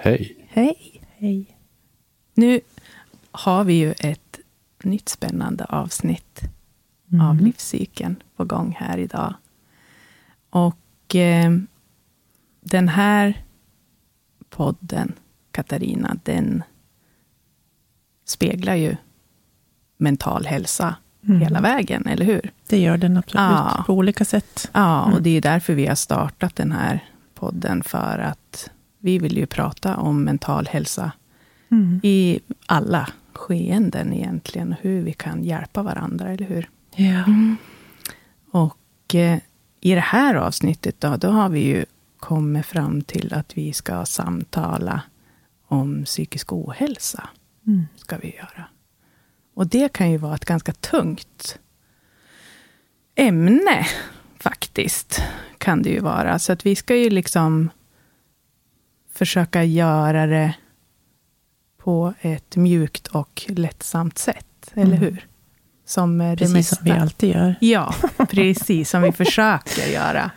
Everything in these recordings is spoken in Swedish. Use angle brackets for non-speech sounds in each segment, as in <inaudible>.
Hej. Hej. Hej. Nu har vi ju ett nytt spännande avsnitt av Mm. livscykeln på gång här idag. Och eh, den här podden, Katarina, den speglar ju mental hälsa Mm. hela vägen, eller hur? Det gör den absolut Ja. på olika sätt. Ja, och Mm. det är därför vi har startat den här podden, för att vi vill ju prata om mental hälsa Mm. i alla skeenden egentligen, hur vi kan hjälpa varandra, eller hur? Ja. Och eh, i det här avsnittet då, då har vi ju kommit fram till att vi ska samtala om psykisk ohälsa. Mm. Ska vi göra. Och det kan ju vara ett ganska tungt ämne, <laughs> faktiskt. Kan det ju vara. Så att vi ska ju liksom försöka göra det på ett mjukt och lättsamt sätt. Eller Mm. hur? Som eh, det Precis mesta. som vi alltid gör. Ja, precis som vi försöker göra.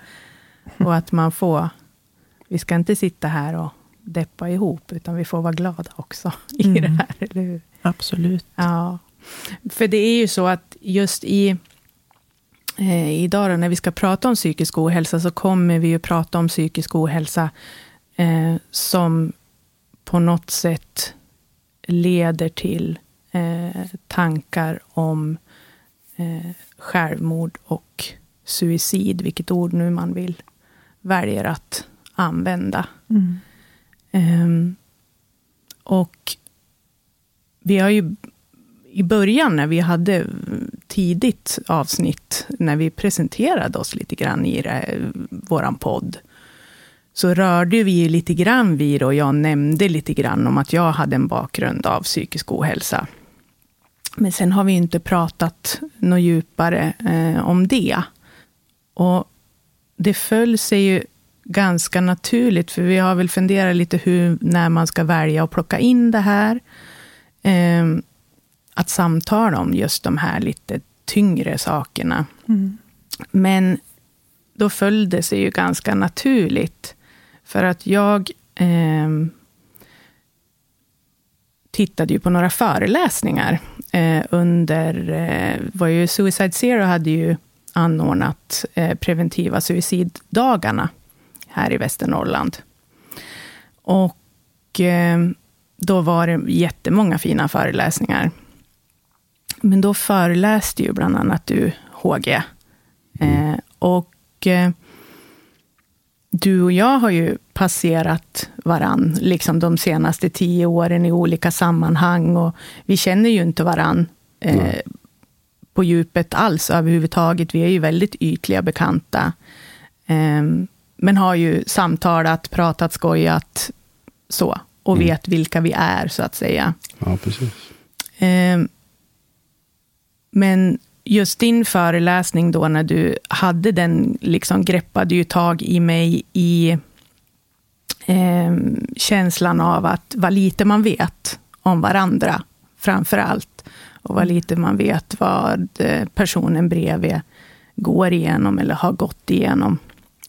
Och att man får... Vi ska inte sitta här och deppa ihop, utan vi får vara glada också i Mm. det här, eller hur? Absolut. Ja. För det är ju så att just i... Eh, idag då, när vi ska prata om psykisk ohälsa, så kommer vi ju prata om psykisk ohälsa eh, som på något sätt leder till eh, tankar om eh, självmord och suicid, vilket ord nu man vill väljer att använda. Mm. Ehm, och vi har ju i början, när vi hade tidigt avsnitt, när vi presenterade oss lite grann i det, våran podd, så rörde vi ju lite grann vid det och jag nämnde lite grann om att jag hade en bakgrund av psykisk ohälsa. Men sen har vi inte pratat något djupare eh, om det. Och det föll sig ju ganska naturligt, för vi har väl funderat lite hur, när man ska välja att plocka in det här. Eh, att samtala om just de här lite tyngre sakerna. Mm. Men då föll det sig ju ganska naturligt. För att jag eh, tittade ju på några föreläsningar eh, under, eh, var ju Suicide Zero hade ju anordnat eh, preventiva suiciddagarna här i Västernorrland. Och eh, då var det jättemånga fina föreläsningar. Men då föreläste ju bland annat du, HG. Eh, och eh, du och jag har ju passerat varann, liksom de senaste tio åren i olika sammanhang. Och vi känner ju inte varann eh, på djupet alls överhuvudtaget. Vi är ju väldigt ytliga bekanta. Eh, men har ju samtalat, pratat, skojat, så. Och Mm. vet vilka vi är, så att säga. Ja, precis. Eh, men just din föreläsning då, när du hade den, liksom greppade ju tag i mig i eh, känslan av att vad lite man vet om varandra, framför allt. Och vad lite man vet vad eh, personen bredvid går igenom, eller har gått igenom.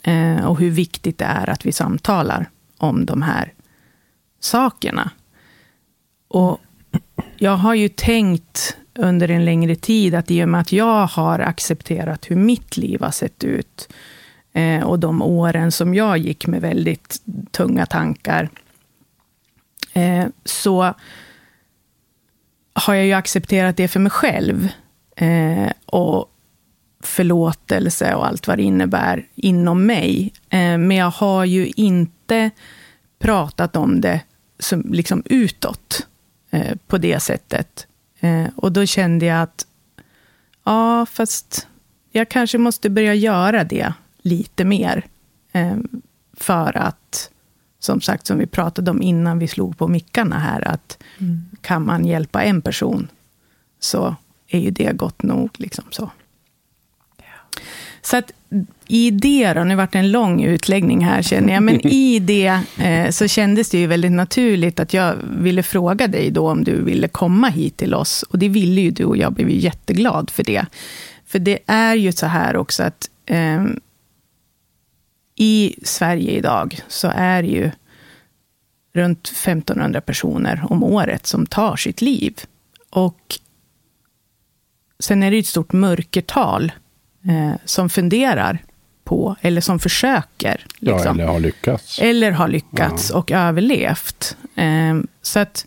Eh, och hur viktigt det är att vi samtalar om de här sakerna. Och jag har ju tänkt under en längre tid att i och med att jag har accepterat hur mitt liv har sett ut, eh, och de åren som jag gick med väldigt tunga tankar, eh, så har jag ju accepterat det för mig själv. Eh, och förlåtelse och allt vad det innebär inom mig. Eh, men jag har ju inte pratat om det som, liksom utåt eh, på det sättet. Eh, och då kände jag att, ja, fast jag kanske måste börja göra det lite mer. Eh, för att som sagt, som vi pratade om innan vi slog på mickarna här, att mm. kan man hjälpa en person, så är ju det gott nog. Liksom så. Så att i det, då, nu vart det en lång utläggning här känner jag, men i det eh, så kändes det ju väldigt naturligt att jag ville fråga dig då om du ville komma hit till oss. Och det ville ju du och jag blev ju jätteglad för det. För det är ju så här också att eh, i Sverige idag så är det ju runt 1500 personer om året som tar sitt liv. Och sen är det ett stort mörkertal eh, som funderar på, eller som försöker. Liksom. Ja, eller har lyckats. Eller har lyckats ja. och överlevt. Eh, så att,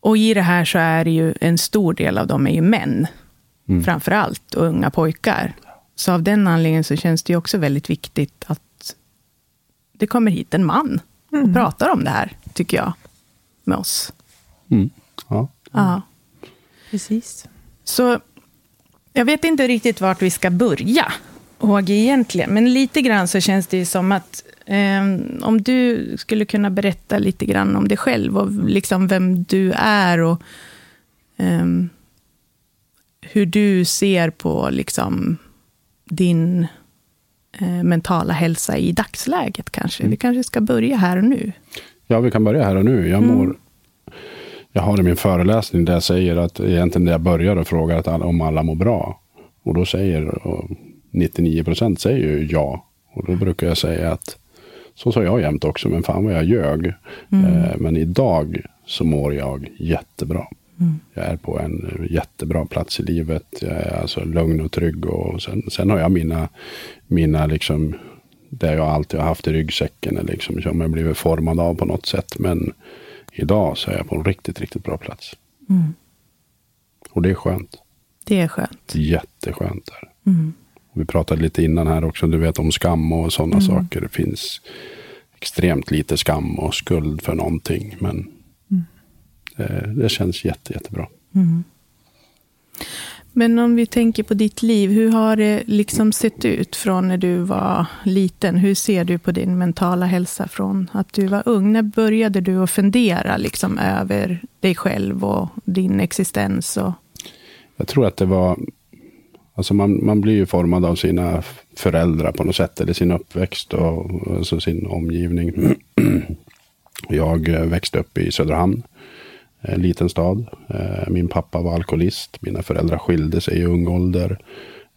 och i det här så är det ju en stor del av dem är ju män, mm. framför allt, och unga pojkar. Så av den anledningen så känns det ju också väldigt viktigt att det kommer hit en man och mm. pratar om det här, tycker jag, med oss. Mm. Ja. ja. Precis. Så jag vet inte riktigt vart vi ska börja, HG, egentligen. Men lite grann så känns det som att eh, om du skulle kunna berätta lite grann om dig själv och liksom vem du är och eh, hur du ser på liksom, din eh, mentala hälsa i dagsläget kanske. Mm. Vi kanske ska börja här och nu. Ja, vi kan börja här och nu. Jag mår mm jag har i min föreläsning där jag säger att egentligen där jag börjar och frågar att alla, om alla mår bra. Och då säger 99 procent säger ju ja. Och då brukar jag säga att så sa jag jämt också, men fan vad jag ljög. Mm. Eh, men idag så mår jag jättebra. Mm. Jag är på en jättebra plats i livet. Jag är alltså lugn och trygg. Och sen, sen har jag mina, mina liksom, det jag alltid har haft i ryggsäcken. Liksom, som jag blivit formad av på något sätt. Men Idag så är jag på en riktigt, riktigt bra plats. Mm. Och det är skönt. Det är skönt. Jätteskönt. Där. Mm. Vi pratade lite innan här också, du vet om skam och sådana mm. saker. Det finns extremt lite skam och skuld för någonting. Men mm. det, det, känns jätte, jättebra. Mm. Men om vi tänker på ditt liv, hur har det liksom sett ut från när du var liten? Hur ser du på din mentala hälsa från att du var ung? När började du att fundera liksom över dig själv och din existens? Och... Jag tror att det var, alltså man, man blir ju formad av sina föräldrar på något sätt, eller sin uppväxt och alltså sin omgivning. <clears throat> Jag växte upp i Söderhamn en liten stad. Eh, min pappa var alkoholist. Mina föräldrar skilde sig i ung ålder.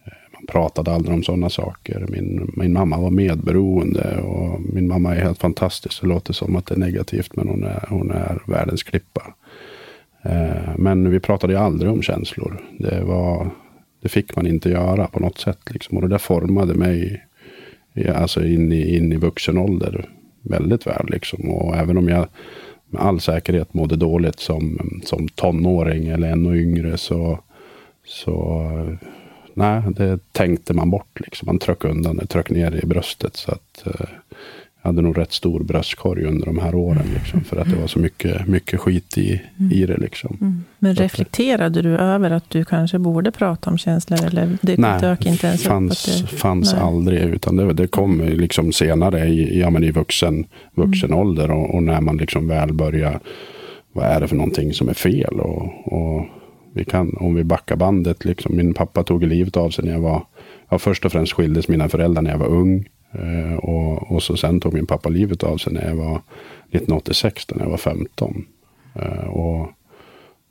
Eh, man pratade aldrig om sådana saker. Min, min mamma var medberoende. Och min mamma är helt fantastisk. Det låter som att det är negativt, men hon är, hon är världens klippa. Men vi pratade aldrig om känslor. Det, var, det fick man inte göra på något sätt. Liksom. Och det där formade mig alltså in, i, in i vuxen ålder väldigt väl. Liksom. Och även om jag med all säkerhet mådde dåligt som, som tonåring eller ännu yngre så, så nej, det tänkte man bort. Liksom. Man tryckte undan det, tryckte ner det i bröstet. Så att, eh, hade nog rätt stor bröstkorg under de här åren. Liksom, för att det var så mycket, mycket skit i, mm. i det. Liksom. Mm. Men reflekterade du över att du kanske borde prata om känslor? Eller det nej, dök inte ens fanns, upp? Det, fanns nej. aldrig. Utan det, det kom liksom senare i, ja, men i vuxen, vuxen mm. ålder. Och, och, när man liksom väl börjar, vad är det för någonting som är fel? Och, och vi kan, om vi backar bandet, liksom, min pappa tog livet av sig när jag var, ja, först och främst skildes mina föräldrar när jag var ung. Eh, och, och så sen tog min pappa livet av sig när jag var 1986, när jag var 15. Eh, och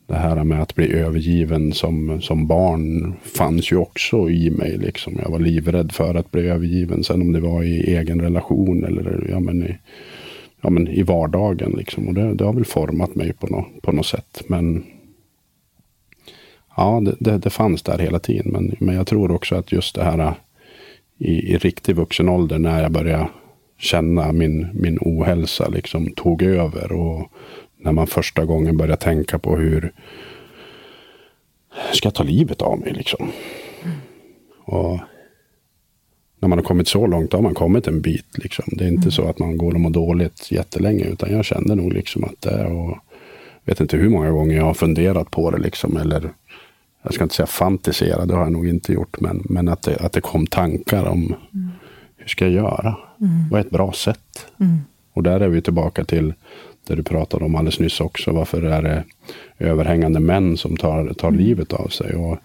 det här med att bli övergiven som, som barn fanns ju också i mig. Liksom. Jag var livrädd för att bli övergiven. Sen om det var i egen relation eller ja, men i, ja, men i vardagen. Liksom. Och det, det har väl format mig på, no, på något sätt. Men ja, det, det, det fanns där hela tiden. Men, men jag tror också att just det här i, i riktig vuxen ålder när jag började känna min, min ohälsa liksom tog över. Och när man första gången började tänka på hur ska jag ta livet av mig liksom. Mm. Och när man har kommit så långt har man kommit en bit. Liksom. Det är inte mm. så att man går och mår dåligt jättelänge. Utan jag kände nog liksom att det och vet inte hur många gånger jag har funderat på det. Liksom, eller jag ska inte säga fantisera, det har jag nog inte gjort. Men, men att, det, att det kom tankar om mm. hur ska jag göra? Mm. Vad är ett bra sätt? Mm. Och där är vi tillbaka till det du pratade om alldeles nyss också. Varför är det överhängande män som tar, tar mm. livet av sig? Och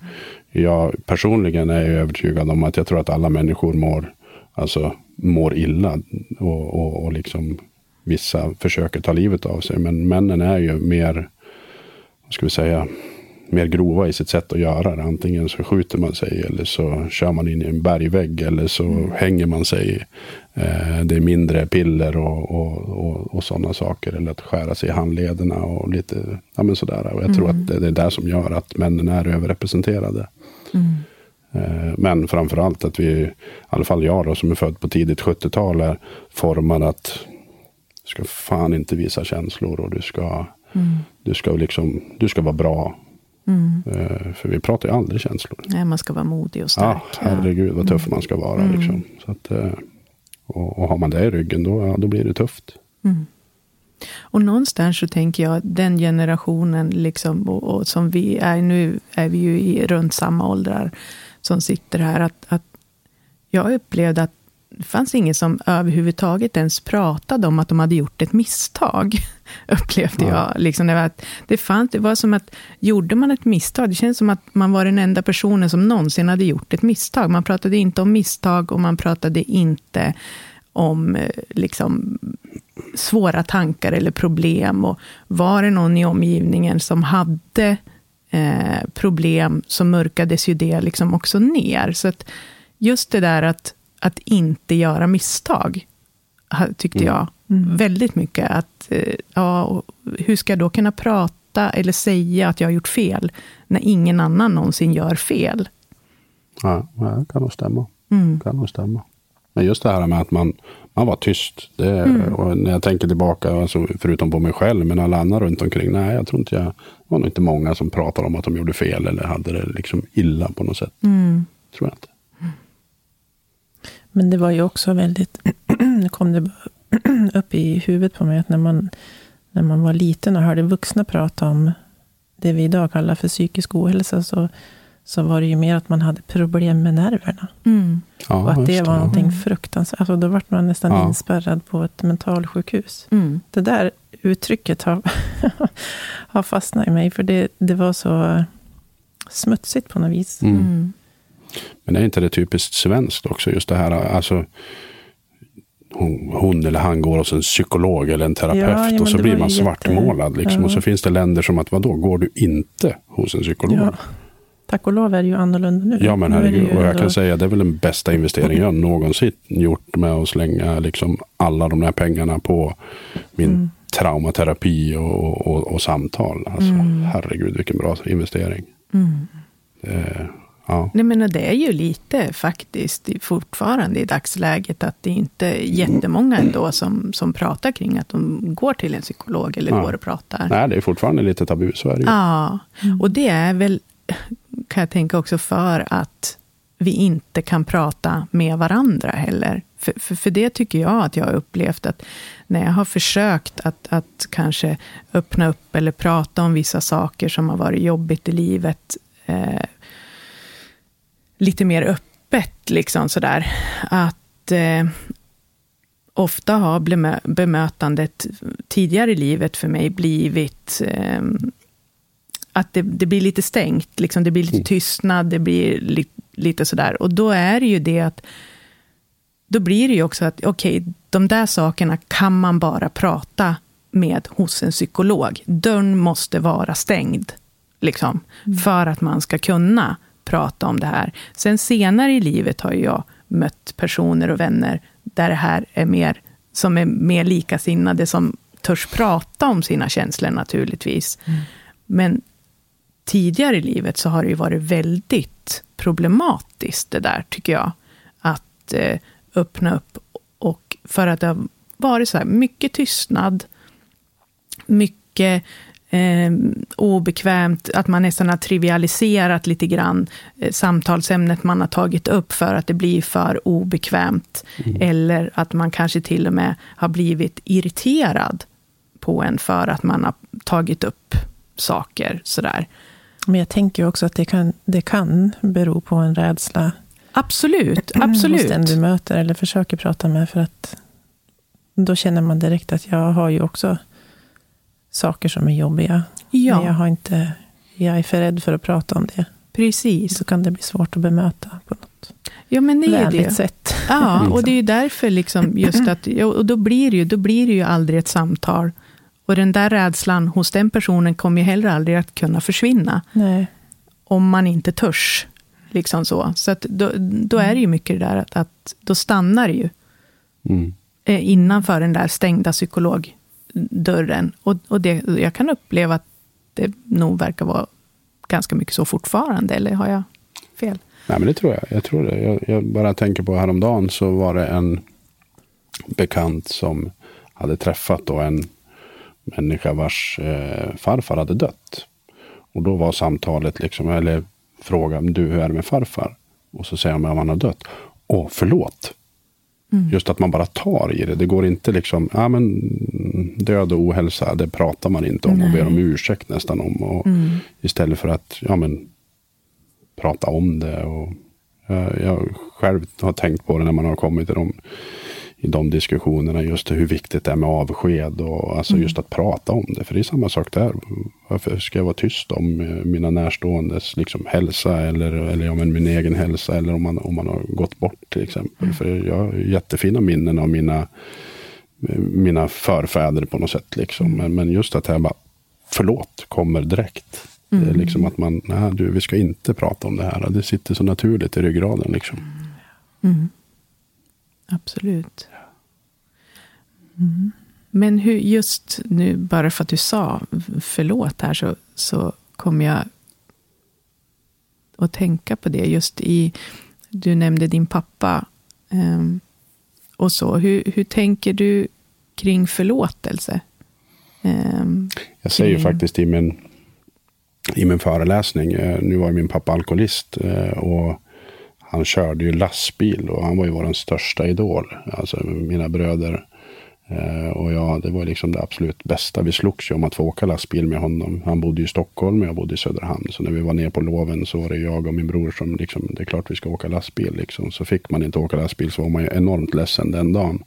jag personligen är övertygad om att jag tror att alla människor mår, alltså, mår illa. Och, och, och liksom vissa försöker ta livet av sig. Men männen är ju mer, vad ska vi säga, mer grova i sitt sätt att göra det. Antingen så skjuter man sig eller så kör man in i en bergvägg eller så mm. hänger man sig. Eh, det är mindre piller och, och, och, och sådana saker. Eller att skära sig i handlederna och lite ja, men sådär. Och jag mm. tror att det, det är det som gör att männen är överrepresenterade. Mm. Eh, men framförallt att vi, i alla fall jag då, som är född på tidigt 70-tal, är formad att du ska fan inte visa känslor och du ska, mm. du ska, liksom, du ska vara bra. Mm. Uh, för vi pratar ju aldrig känslor. Nej, man ska vara modig och stark. Ja, herregud vad tuff mm. man ska vara. Mm. Liksom. Så att, uh, och, och har man det i ryggen, då, ja, då blir det tufft. Mm. Och någonstans så tänker jag, den generationen, liksom, och, och, som vi är nu, är vi ju i runt samma åldrar som sitter här, att, att jag upplevde att det fanns ingen som överhuvudtaget ens pratade om att de hade gjort ett misstag, <laughs> upplevde ja. jag. Liksom det, var det, fanns, det var som att, gjorde man ett misstag, det känns som att man var den enda personen som någonsin hade gjort ett misstag. Man pratade inte om misstag och man pratade inte om eh, liksom, svåra tankar eller problem. Och var det någon i omgivningen som hade eh, problem, så mörkades ju det liksom också ner. Så att just det där att att inte göra misstag, tyckte jag. Mm. Väldigt mycket. Att, eh, ja, hur ska jag då kunna prata eller säga att jag har gjort fel, när ingen annan någonsin gör fel? Ja, det kan nog stämma. Mm. Kan nog stämma. Men just det här med att man, man var tyst. Det, mm. och när jag tänker tillbaka, alltså, förutom på mig själv, men alla andra runt omkring. Nej, jag tror inte jag, det var nog inte många som pratade om att de gjorde fel eller hade det liksom illa på något sätt. Mm. Tror jag inte. Men det var ju också väldigt, <clears throat> nu kom det <clears throat> upp i huvudet på mig, att när man, när man var liten och hörde vuxna prata om det vi idag kallar för psykisk ohälsa, så, så var det ju mer att man hade problem med nerverna. Mm. Ja, och att det var det. någonting fruktansvärt. Alltså, då var man nästan ja. inspärrad på ett mentalsjukhus. Mm. Det där uttrycket har, <laughs> har fastnat i mig, för det, det var så smutsigt på något vis. Mm. Men är inte det typiskt svenskt också? Just det här, alltså hon, hon, eller han går hos en psykolog eller en terapeut ja, och så blir man svartmålad. Jätte... Liksom. Ja. Och så finns det länder som att, vadå, går du inte hos en psykolog? Tack och lov är det ju annorlunda nu. Ja, men herregud. Och jag kan säga det är väl den bästa investeringen jag någonsin gjort med att slänga liksom alla de där pengarna på min mm. traumaterapi och, och, och, samtal. Alltså, mm. Herregud, vilken bra investering. Mm. Det, Ja. Nej, men det är ju lite faktiskt fortfarande i dagsläget att det inte är jättemånga ändå som, som pratar kring att de går till en psykolog eller ja. går och pratar. Nej, det är fortfarande lite tabu, så är det ju. Ja, och det är väl, kan jag tänka också, för att vi inte kan prata med varandra heller. För, för, för, det tycker jag att jag har upplevt att när jag har försökt att, att kanske öppna upp eller prata om vissa saker som har varit jobbigt i livet, eh, lite mer öppet, liksom sådär. Att eh, ofta har bemötandet tidigare i livet för mig blivit eh, att det, det, blir lite stängt, liksom, det blir lite mm. tystnad, det blir li, lite sådär. Och då är det ju det att, då blir det ju också att, okej, okay, de där sakerna kan man bara prata med hos en psykolog. Dörren måste vara stängd, liksom, mm. för att man ska kunna prata om det här. Sen senare i livet har jag mött personer och vänner där det här är mer, som är mer likasinnade, som törs prata om sina känslor naturligtvis. Mm. Men tidigare i livet så har det ju varit väldigt problematiskt det där, tycker jag. Att eh, öppna upp. Och för att det har varit så här, mycket tystnad, mycket eh, obekvämt, att man nästan har trivialiserat lite grann eh, samtalsämnet man har tagit upp för att det blir för obekvämt. Mm. Eller att man kanske till och med har blivit irriterad på en för att man har tagit upp saker sådär. Men jag tänker också att det kan, det kan bero på en rädsla. Absolut, absolut. Hos den du möter eller försöker prata med. För att Då känner man direkt att jag har ju också saker som är jobbiga. Ja. Men jag, har inte, jag är för rädd för att prata om det. Precis. Så kan det bli svårt att bemöta på något Ja, men det är vänligt det. sätt. Ja, <laughs> och det är ju därför liksom just att, och då blir, det ju, då blir det ju aldrig ett samtal. Och den där rädslan hos den personen kommer ju heller aldrig att kunna försvinna. Nej. Om man inte törs. Liksom så. Så att då, då är det ju mycket det där att, att då stannar det ju Mm. eh, innanför den där stängda dörren. Och, och det, jag kan uppleva att det nog verkar vara ganska mycket så fortfarande, eller har jag fel? Nej, men det tror jag. Jag tror det. Jag, jag bara tänker på häromdagen så var det en bekant som hade träffat då en människa vars eh, farfar hade dött. Och då var samtalet liksom, eller frågan, du hur är det med farfar? Och så säger han att han har dött. Åh, förlåt. Just att man bara tar i det. Det går inte liksom, ja men död och ohälsa, det pratar man inte om och ber om ursäkt nästan om. Och Istället för att, ja men prata om det. Och jag, jag själv har tänkt på det när man har kommit i de, i de diskussionerna. Just hur viktigt det är med avsked och alltså just att prata om det. För det är samma sak där. Varför ska jag vara tyst om eh, mina närståendes liksom, hälsa eller, eller om min egen hälsa eller om man, om man har gått bort till exempel. För jag har jättefina minnen av mina, mina förfäder på något sätt. Liksom. Men, men just att jag bara, förlåt, kommer direkt. Det är liksom att man, nej du, vi ska inte prata om det här. Det sitter så naturligt i ryggraden liksom. Absolut. Mm. Men hur, just nu, bara för att du sa förlåt här, så, så kommer jag att tänka på det. Just i, du nämnde din pappa. ehm, och så. Hur, hur tänker du kring förlåtelse? Ehm, Jag säger Mm. faktiskt i min, i min föreläsning, eh, nu var ju min pappa alkoholist eh, och han körde ju lastbil och han var ju vår största idol. Alltså mina bröder och jag, det var liksom det absolut bästa. Vi slogs ju om att få åka lastbil med honom. Han bodde i Stockholm och jag bodde i Söderhamn. Så när vi var nere på loven så var det jag och min bror som liksom, det är klart vi ska åka lastbil liksom. Så fick man inte åka lastbil så var man ju enormt ledsen den dagen.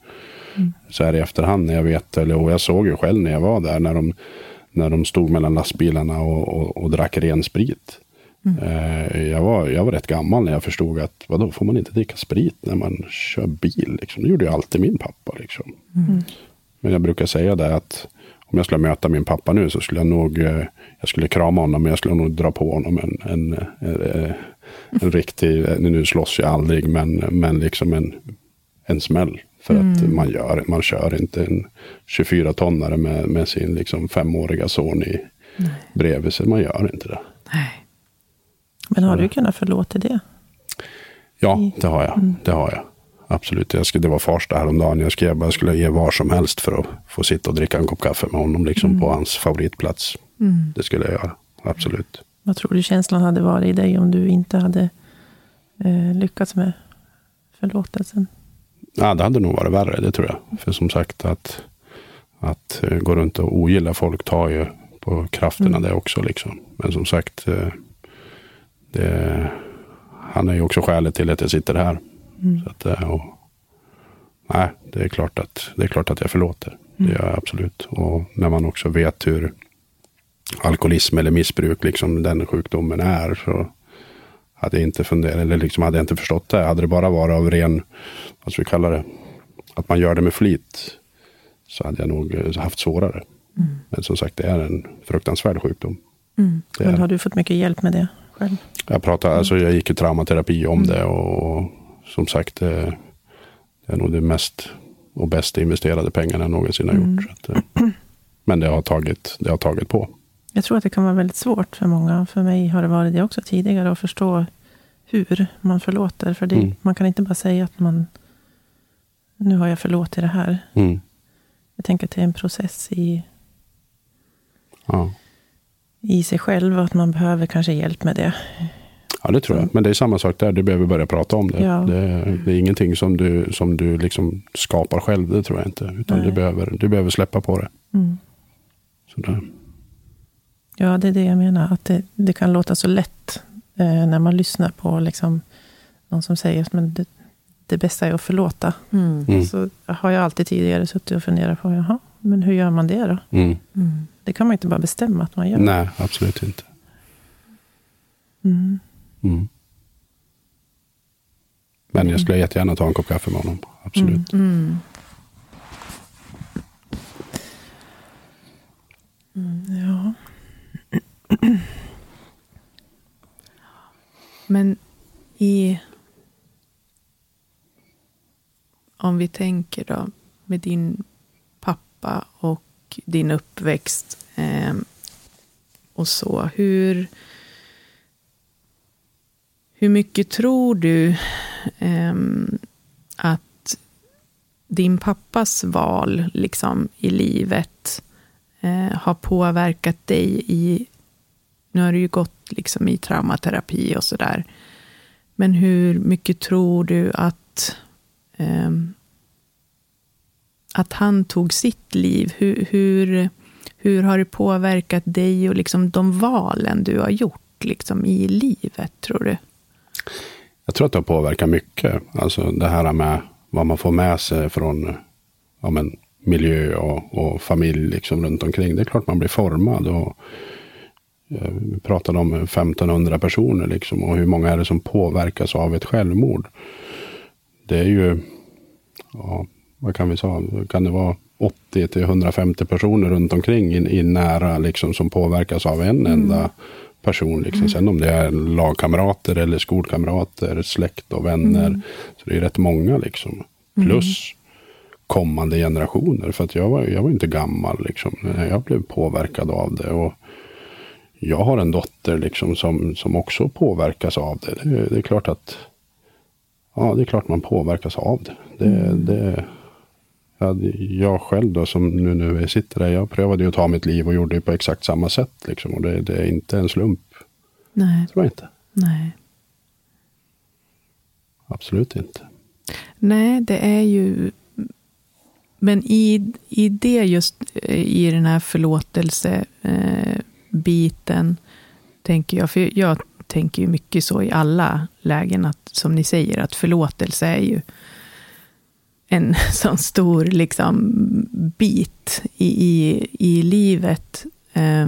Så här i efterhand när jag vet, eller och jag såg ju själv när jag var där, när de, när de stod mellan lastbilarna och, och, och drack ren sprit. Eh, jag, var, jag var rätt gammal när jag förstod att vadå, får man inte dricka sprit när man kör bil? Liksom? Det gjorde ju alltid min pappa. Liksom. Men jag brukar säga det att om jag skulle möta min pappa nu så skulle jag nog, eh, jag skulle krama honom, men jag skulle nog dra på honom en, en, en, en riktig, nu slåss jag aldrig, men, men liksom en, en smäll. För att man, gör, man kör inte en 24-tonnare med, med sin liksom femåriga son i, bredvid sig. Man gör inte det. nej. Men har du kunnat förlåta det? Ja, det har jag. Det har jag. Absolut. Jag skulle, det var Farsta häromdagen. Jag skrev att jag skulle ge var som helst för att få sitta och dricka en kopp kaffe med honom. Liksom på hans favoritplats. Det skulle jag göra. Absolut. Vad tror du känslan hade varit i dig om du inte hade eh, lyckats med förlåtelsen? Ja, det hade nog varit värre, det tror jag. För som sagt, att, att eh, gå runt och ogilla folk tar ju på krafterna det också. Liksom. Men som sagt, eh, det, han är ju också skälet till att jag sitter här. Så att, eh, och, nej, det är, klart att, det är klart att jag förlåter. Det gör jag absolut. Och när man också vet hur alkoholism eller missbruk, liksom den sjukdomen är, så hade jag inte funderat, eller liksom hade jag inte förstått det. Hade det bara varit av ren, vad ska vi kalla det, att man gör det med flit, så hade jag nog eh, haft svårare. Men som sagt, det är en fruktansvärd sjukdom. Är Men har du fått mycket hjälp med det själv? Jag, pratar, alltså jag gick i traumaterapi om det och, och som sagt, det, det är nog det mest och bäst investerade pengarna jag någonsin har gjort. Så att, eh, men det har, tagit, det har tagit på. Jag tror att det kan vara väldigt svårt för många. För mig har det varit det också tidigare, att förstå hur man förlåter. För det, Mm. man kan inte bara säga att man, nu har jag förlåtit det här. Mm. Jag tänker att det är en process i, Ja. I sig själv och att man behöver kanske hjälp med det. ja, det tror jag. Men det är samma sak där. Du behöver börja prata om det. Ja. Det, det är ingenting som du, som du liksom skapar själv. Det tror jag inte. Utan Nej. du behöver, du behöver släppa på det. Mm. Sådär. Ja, det är det jag menar. Att det, det kan låta så lätt eh, när man lyssnar på liksom, någon som säger att det, det bästa är att förlåta. Mm. Mm. Så har jag alltid tidigare suttit och funderat på, jaha, men hur gör man det då? Mm. Mm. Det kan man inte bara bestämma att man gör. Nej, absolut inte. Mm. Mm. Men jag skulle jättegärna ta en kopp kaffe med honom. Absolut. Mm. Ja. Men i... Om vi tänker då med din pappa och din uppväxt eh, och så. Hur, hur mycket tror du eh, att din pappas val liksom, i livet eh, har påverkat dig i... Nu har du ju gått liksom, i traumaterapi och sådär. Men hur mycket tror du att, ehm, att han tog sitt liv? Hur, hur, hur har det påverkat dig och liksom de valen du har gjort liksom, i livet, tror du? Jag tror att det har påverkat mycket. Alltså det här med vad man får med sig från ja, men, miljö och, och familj liksom runt omkring. Det är klart man blir formad. Och, eh, vi pratade om 1500 personer liksom, och hur många är det som påverkas av ett självmord. Det är ju, ja, vad kan vi säga, kan det vara 80 till 150 personer runt omkring i, i nära liksom, som påverkas av en enda person. Liksom. Sen om det är lagkamrater eller skolkamrater, släkt och vänner. Så det är rätt många liksom. Plus kommande generationer. För att jag var, jag var inte gammal liksom. Jag blev påverkad av det. Och jag har en dotter liksom som, som också påverkas av det. det. Det är klart att Ja, det är klart man påverkas av det. det, det ja, jag själv då som nu, nu sitter där. Jag prövade ju att ta mitt liv och gjorde det på exakt samma sätt. Liksom. Och det, det är inte en slump. Nej, Tror jag inte. nej. Absolut inte. Nej, det är ju... Men i, i det just, i den här förlåtelsebiten, eh, tänker jag, för jag tänker ju mycket så i alla lägen, att som ni säger, att förlåtelse är ju en <laughs> sån stor liksom, bit i, i, i livet. Eh,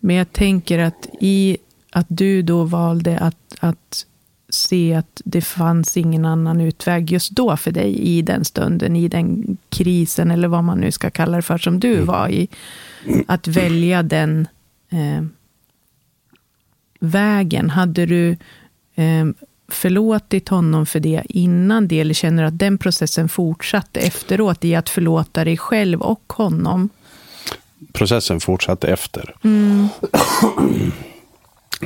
Men jag tänker att i att du då valde att, att se att det fanns ingen annan utväg just då för dig i den stunden, i den krisen, eller vad man nu ska kalla det för, som du var i. Att välja den eh, vägen. Hade du eh, förlåtit honom för det innan det, eller känner du att den processen fortsatte efteråt i att förlåta dig själv och honom? Processen fortsatte efter.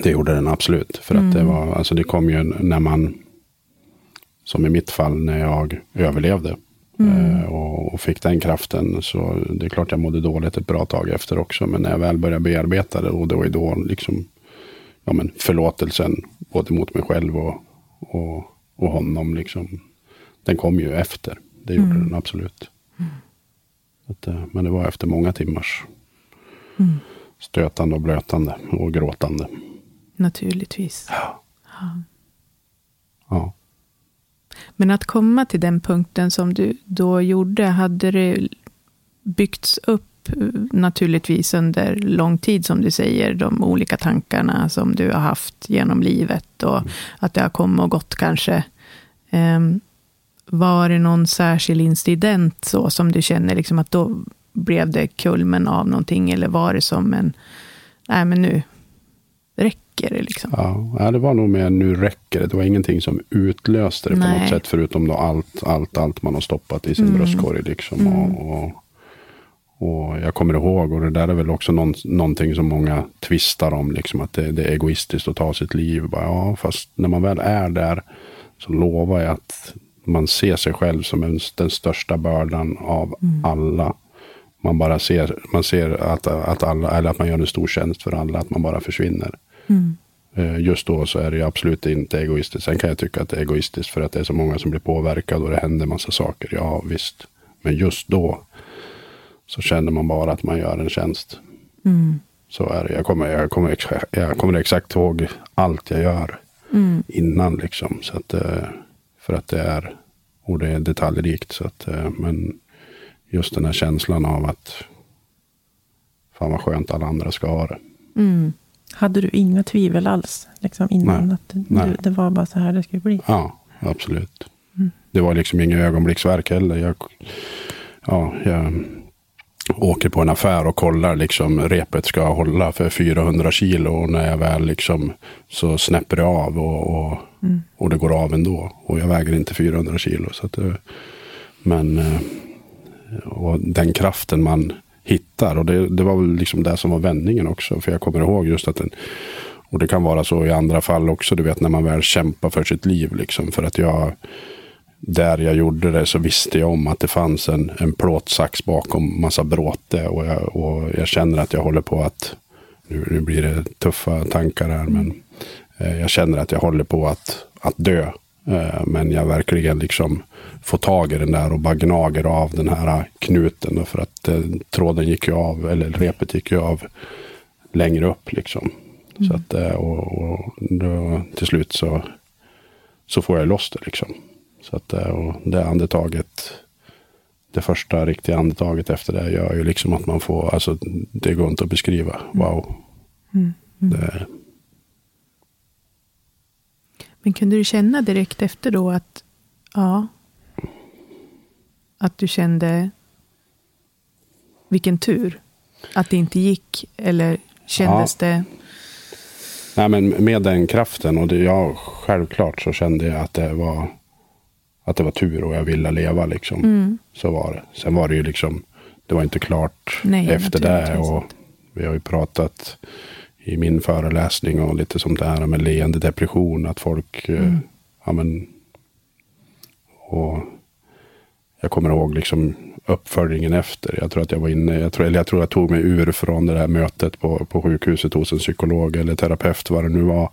Det gjorde den absolut. För att det var, alltså det kom ju när man, som i mitt fall när jag överlevde. eh, Och, och fick den kraften. Så det är klart jag mådde dåligt ett bra tag efter också. Men när jag väl började bearbeta det. Och det var ju då liksom, ja men förlåtelsen. Både mot mig själv och, och, och honom liksom. Den kom ju efter. Det gjorde den absolut. Att, eh, men det var efter många timmars stötande och blötande och gråtande. Naturligtvis. Ja. Men att komma till den punkten som du då gjorde, hade det byggts upp eh, naturligtvis under lång tid, som du säger, de olika tankarna som du har haft genom livet och att det har kommit och gått kanske. Ehm, var det någon särskild incident så som du känner liksom att då blev det kulmen av någonting, eller var det som en, nej men nu räcker det liksom? Ja, det var nog mer nu räcker det. Det var ingenting som utlöste det på Nej. något sätt. Förutom då allt, allt, allt man har stoppat i sin bröstkorg. Liksom. Och, och, och jag kommer ihåg, och det där är väl också någon, någonting som många tvistar om. Liksom, att det, det är egoistiskt att ta sitt liv. Bara, ja, fast när man väl är där så lovar jag att man ser sig själv som en, den största bördan av alla. Man bara ser, man ser att, att, alla, eller att man gör en stor tjänst för alla, att man bara försvinner. Eh, Just då så är det absolut inte egoistiskt. Sen kan jag tycka att det är egoistiskt för att det är så många som blir påverkade och det händer massa saker. Ja, visst. Men just då så känner man bara att man gör en tjänst. Så är det. Jag kommer, jag, kommer, jag kommer exakt ihåg allt jag gör innan. Liksom. Så att, eh, för att det är, och det är detaljrikt. Så att, eh, men just den här känslan av att fan vad skönt alla andra ska ha det. Mm. Hade du inga tvivel alls liksom innan? Nej. Att det, Nej. Du, det var bara så här det skulle bli? Ja, absolut. Mm. Det var liksom inga ögonblicksverk heller. Jag, ja, jag åker på en affär och kollar liksom repet ska hålla för 400 kilo. Och när jag väl liksom så snäpper det av och, och, Mm. och det går av ändå. Och jag väger inte 400 kilo. Så att det, men eh, och den kraften man hittar. Och det, det var väl liksom det som var vändningen också. För jag kommer ihåg just att den, och det kan vara så i andra fall också, du vet när man väl kämpar för sitt liv. Liksom, för att jag, där jag gjorde det så visste jag om att det fanns en, en plåtsax bakom massa bråte. Och jag, och jag känner att jag håller på att, nu, nu blir det tuffa tankar här, men eh, jag känner att jag håller på att, att dö. Eh, men jag verkligen liksom får tag i den där och bara gnager av den här knuten. För att eh, tråden gick ju av, eller repet gick ju av längre upp. Liksom. Så att, eh, och, och då, till slut så, så får jag loss det. Liksom. Så att, och det andetaget, det första riktiga andetaget efter det gör ju liksom att man får, alltså det går inte att beskriva. Wow. Mm. Det, Men kunde du känna direkt efter då att, ja, att du kände vilken tur? Att det inte gick? Eller kändes det? Nej, men med den kraften och det, ja, självklart så kände jag att det var att det var tur och jag ville leva liksom. Mm. Så var det. Sen var det ju liksom, det var inte klart Nej, efter det. Och vi har ju pratat i min föreläsning och lite sånt där med leende depression. Att folk, eh, Mm. ja men, och jag kommer ihåg liksom uppföljningen efter. Jag tror att jag var inne, jag tror, eller jag tror jag tog mig ur från det där mötet på, på sjukhuset hos en psykolog eller terapeut, vad det nu var,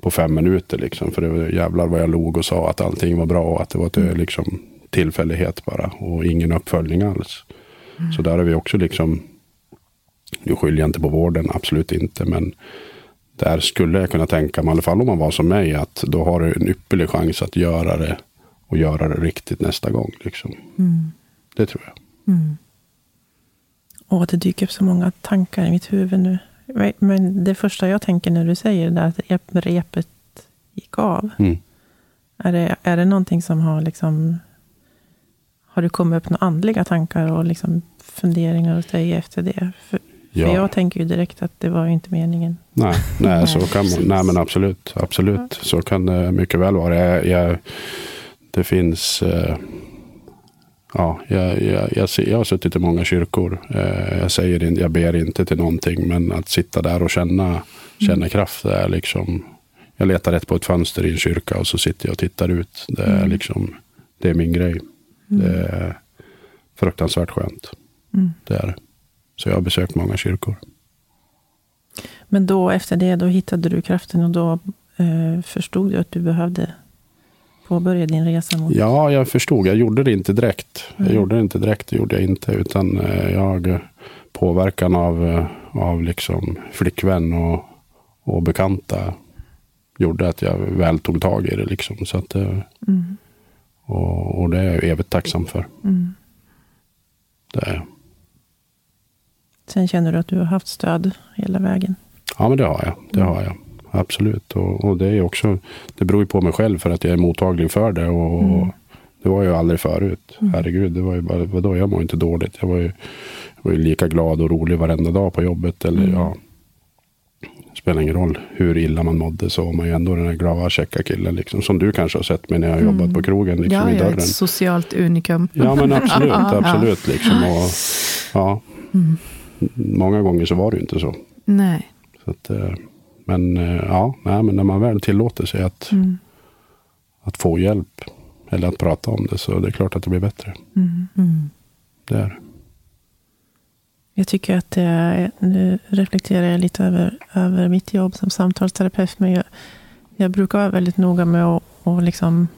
på fem minuter. Liksom. För det var jävlar vad jag log och sa att allting var bra och att det var ett, liksom, tillfällighet bara och ingen uppföljning alls. Så där har vi också liksom, nu skyller jag inte på vården, absolut inte, men där skulle jag kunna tänka mig, i alla fall om man var som mig, att då har du en ypperlig chans att göra det och göra det riktigt nästa gång. Liksom. Mm. Det tror jag. Mm. Åh, det dyker upp så många tankar i mitt huvud nu. Men- det första jag tänker när du säger det där att rep- repet gick av. Mm. Är det, är det någonting som har liksom... Har du kommit upp några andliga tankar och liksom funderingar hos dig efter det? För, Ja. för jag tänker ju direkt att det var ju inte meningen. Nej, nej, så kan man, nej men absolut. absolut. Så kan det mycket väl vara. Jag, jag, det finns... Eh, ja, jag, jag, jag, jag har suttit i många kyrkor. Eh, jag, säger in, jag ber inte till någonting. Men att sitta där och känna, känna kraft. Det är liksom, jag letar rätt på ett fönster i en kyrka och så sitter jag och tittar ut. Det är, Mm. liksom, det är min grej. Det är fruktansvärt skönt. Mm. Det är. Så jag har besökt många kyrkor. Men då efter det, då hittade du kraften och då eh, förstod du att du behövde påbörja din resa mot... Ja, jag förstod. Jag gjorde det inte direkt. Jag Mm. gjorde det inte direkt, det gjorde jag inte. Utan eh, jag, eh, påverkan av, eh, av liksom flickvän och, och bekanta gjorde att jag väl tog tag i det. Liksom. Så att, Mm. och, och det är jag evigt tacksam för. Mm. Det är, jag. Sen känner du att du har haft stöd hela vägen. ja, men det har jag. Det har jag. Absolut. Och, och det är också, det beror ju på mig själv för att jag är mottaglig för det. Och, Mm. Det var jag aldrig förut. Mm. Herregud, det var ju bara, vadå, jag mår inte dåligt. Jag var ju, var ju lika glad och rolig varenda dag på jobbet. Eller Mm. ja, spelar ingen roll hur illa man mådde så var man ju ändå den där glada, käcka killen. Liksom, som du kanske har sett mig när jag har Mm. jobbat på krogen liksom, ja, i jag är dörren. ett socialt unikum. Ja men absolut, <laughs> absolut. Liksom, och, ja, Mm. många gånger så var det ju inte så. Nej. så att, eh, men eh, ja, nej, men när man väl tillåter sig att, Mm. att få hjälp eller att prata om det så det är klart att det blir bättre. Mm. Mm. Det är. Jag tycker att det nu reflekterar jag lite över, över mitt jobb som samtalsterapeut. Men jag, jag brukar vara väldigt noga med att och liksom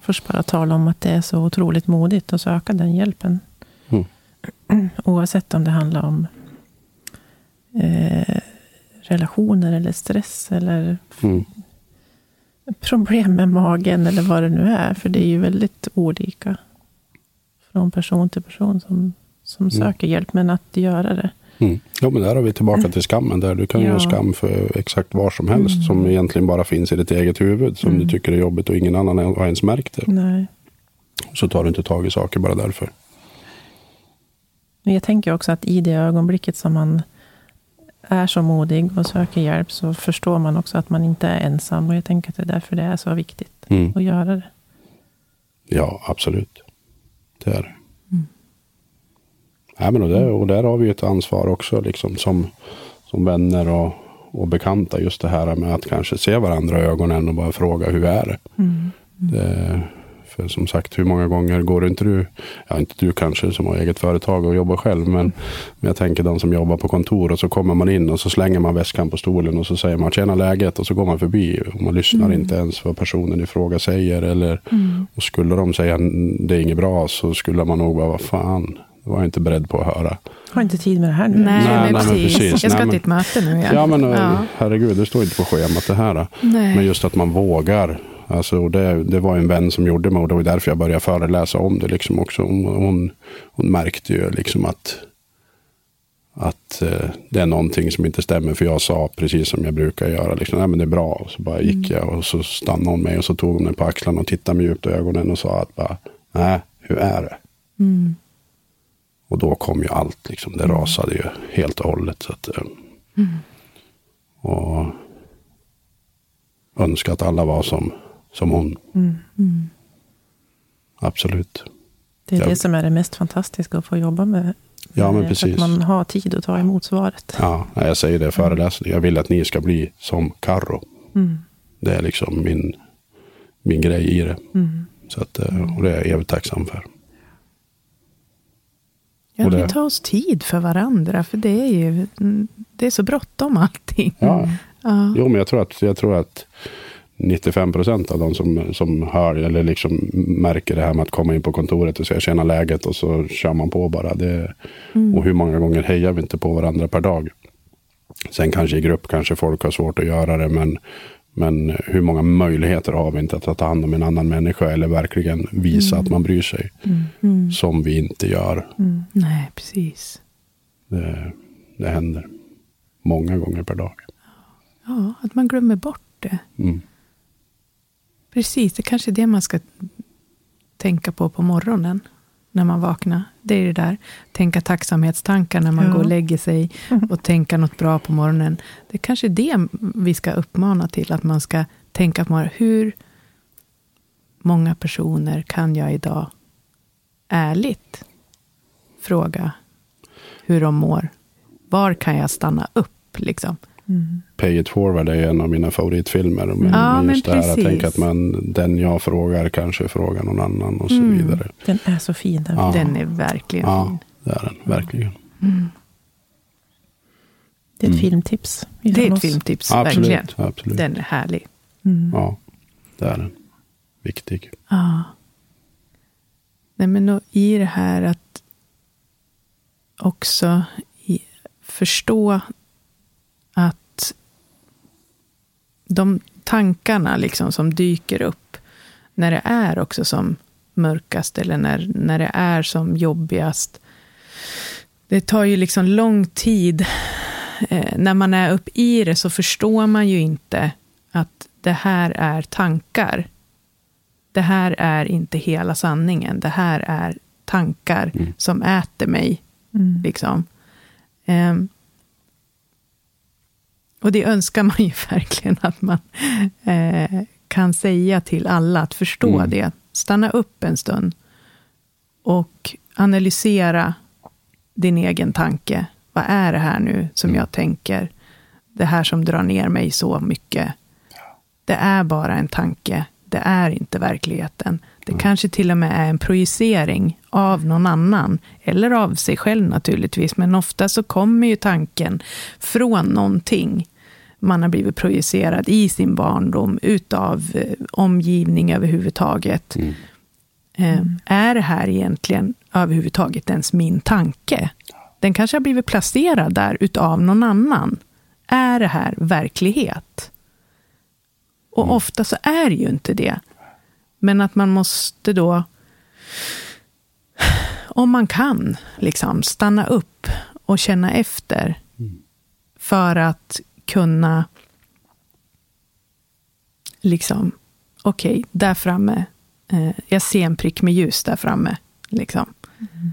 först bara tala om att det är så otroligt modigt att söka den hjälpen. Mm. <clears throat> Oavsett om det handlar om eh, relationer eller stress eller Mm. problem med magen eller vad det nu är. För det är ju väldigt olika från person till person som, som Mm. söker hjälp. Men att göra det. Mm. Ja, men där har vi tillbaka till skammen. Där du kan Ja. göra skam för exakt var som helst. Mm. Som egentligen bara finns i ditt eget huvud. Som Mm. du tycker är jobbigt och ingen annan har ens märkt det. Nej. Så tar du inte tag i saker bara därför. Jag tänker också att i det ögonblicket som man är så modig och söker hjälp så förstår man också att man inte är ensam. Och jag tänker att det är därför det är så viktigt Mm. att göra det. Ja, absolut. Det är det. Mm. Ja, men och, där, och där har vi ett ansvar också liksom, som, som vänner och, och bekanta. Just det här med att kanske se varandra i ögonen och bara fråga hur är det? Mm. det för som sagt, hur många gånger går inte du, ja inte du kanske som har eget företag och jobbar själv, men, men jag tänker de som jobbar på kontor och så kommer man in och så slänger man väskan på stolen och så säger man tjena läget och så går man förbi och man lyssnar Mm. inte ens vad personen i fråga säger eller Mm. och skulle de säga det är inget bra så skulle man nog bara, vad fan, det var jag inte beredd på att höra. Har inte tid med det här nu. Nej, Nej, nej, precis. precis. Jag ska Nej, men- till ett möte nu. Ja, men ja. herregud, det står inte på schemat det här. Nej. Men just att man vågar. Alltså, och det, det var en vän som gjorde mig och det var därför jag började föreläsa om det. Liksom också. Hon, hon, hon märkte ju liksom att, att eh, det är någonting som inte stämmer. För jag sa precis som jag brukar göra. Liksom, Nej, men det är bra. Och så bara gick jag och så stannade hon mig och så tog hon mig på axlarna och tittade mig djupt i ögonen och sa att bara, nej, hur är det? Mm. Och då kom ju allt. Liksom. Det rasade ju helt och hållet. Så att, eh, Och önska att alla var som, som hon. Mm. Mm. Absolut. Det är Ja. det som är det mest fantastiska att få jobba med. Ja, men med precis. Att man har tid att ta emot svaret. Ja, jag säger det i föreläsningen. Jag vill att ni ska bli som Karro. Mm. Det är liksom min, min grej i det. Mm. Så att, eh, och det är jag evigt tacksam för. Ja, vi tar oss tid för varandra, för det är ju mm, det är så bråttom allting. Ja. Ja. Jo, men jag tror att, jag tror att 95 procent av de som, som hör eller liksom märker det här med att komma in på kontoret och säga känna läget och så kör man på bara. Det, Mm. Och hur många gånger hejar vi inte på varandra per dag? Sen kanske i grupp kanske folk har svårt att göra det, men, men hur många möjligheter har vi inte att ta hand om en annan människa eller verkligen visa att man bryr sig? Mm. Som vi inte gör. Mm. Nej, precis. Det, det händer många gånger per dag. Ja, att man glömmer bort det. Mm. Precis, det kanske är det man ska tänka på på morgonen. När man vaknar. Det är det där. Tänka tacksamhetstankar när man Ja. går och lägger sig. <laughs> Och tänka något bra på morgonen. Det är kanske är det vi ska uppmana till. Att man ska tänka på morgonen. Hur många personer kan jag idag ärligt fråga hur de mår? Var kan jag stanna upp? Liksom? Mm. Pay it forward är en av mina favoritfilmer. Men, Ja, men just men det här att tänka att man, den jag frågar kanske frågar någon annan och så Mm. vidare. Den är så fin. Den. Ja. Den är verkligen Ja, fin. det är den. Verkligen. Mm. Det är ett Mm. filmtips. Det är ett filmtips, verkligen. Absolut. absolut. Den är härlig. Mm. Ja, det är den. Viktig. Ja. Nej, men och i det här att också i, förstå att de tankarna liksom som dyker upp när det är också som mörkast eller när, när det är som jobbigast. Det tar ju liksom lång tid. Eh, när man är upp i det så förstår man ju inte att det här är tankar. Det här är inte hela sanningen. Det här är tankar Mm. som äter mig. Mm. Liksom. Ehm, och det önskar man ju <laughs> verkligen att man eh, kan säga till alla, att förstå Mm. det. Stanna upp en stund och analysera din egen tanke. Vad är det här nu som Mm. jag tänker? Det här som drar ner mig så mycket. Det är bara en tanke. Det är inte verkligheten. Det Mm. kanske till och med är en projicering av någon annan. Eller av sig själv naturligtvis. Men ofta så kommer ju tanken från någonting man har blivit projicerad i sin barndom utav eh, omgivning överhuvudtaget. Mm. Eh, Är det här egentligen överhuvudtaget ens min tanke? Den kanske har blivit placerad där utav någon annan. Är det här verklighet? Och ofta så är det ju inte det. Men att man måste då, om man kan, liksom stanna upp och känna efter. För att kunna, liksom, okej, okay, där framme, eh, jag ser en prick med ljus där framme. Liksom. Mm.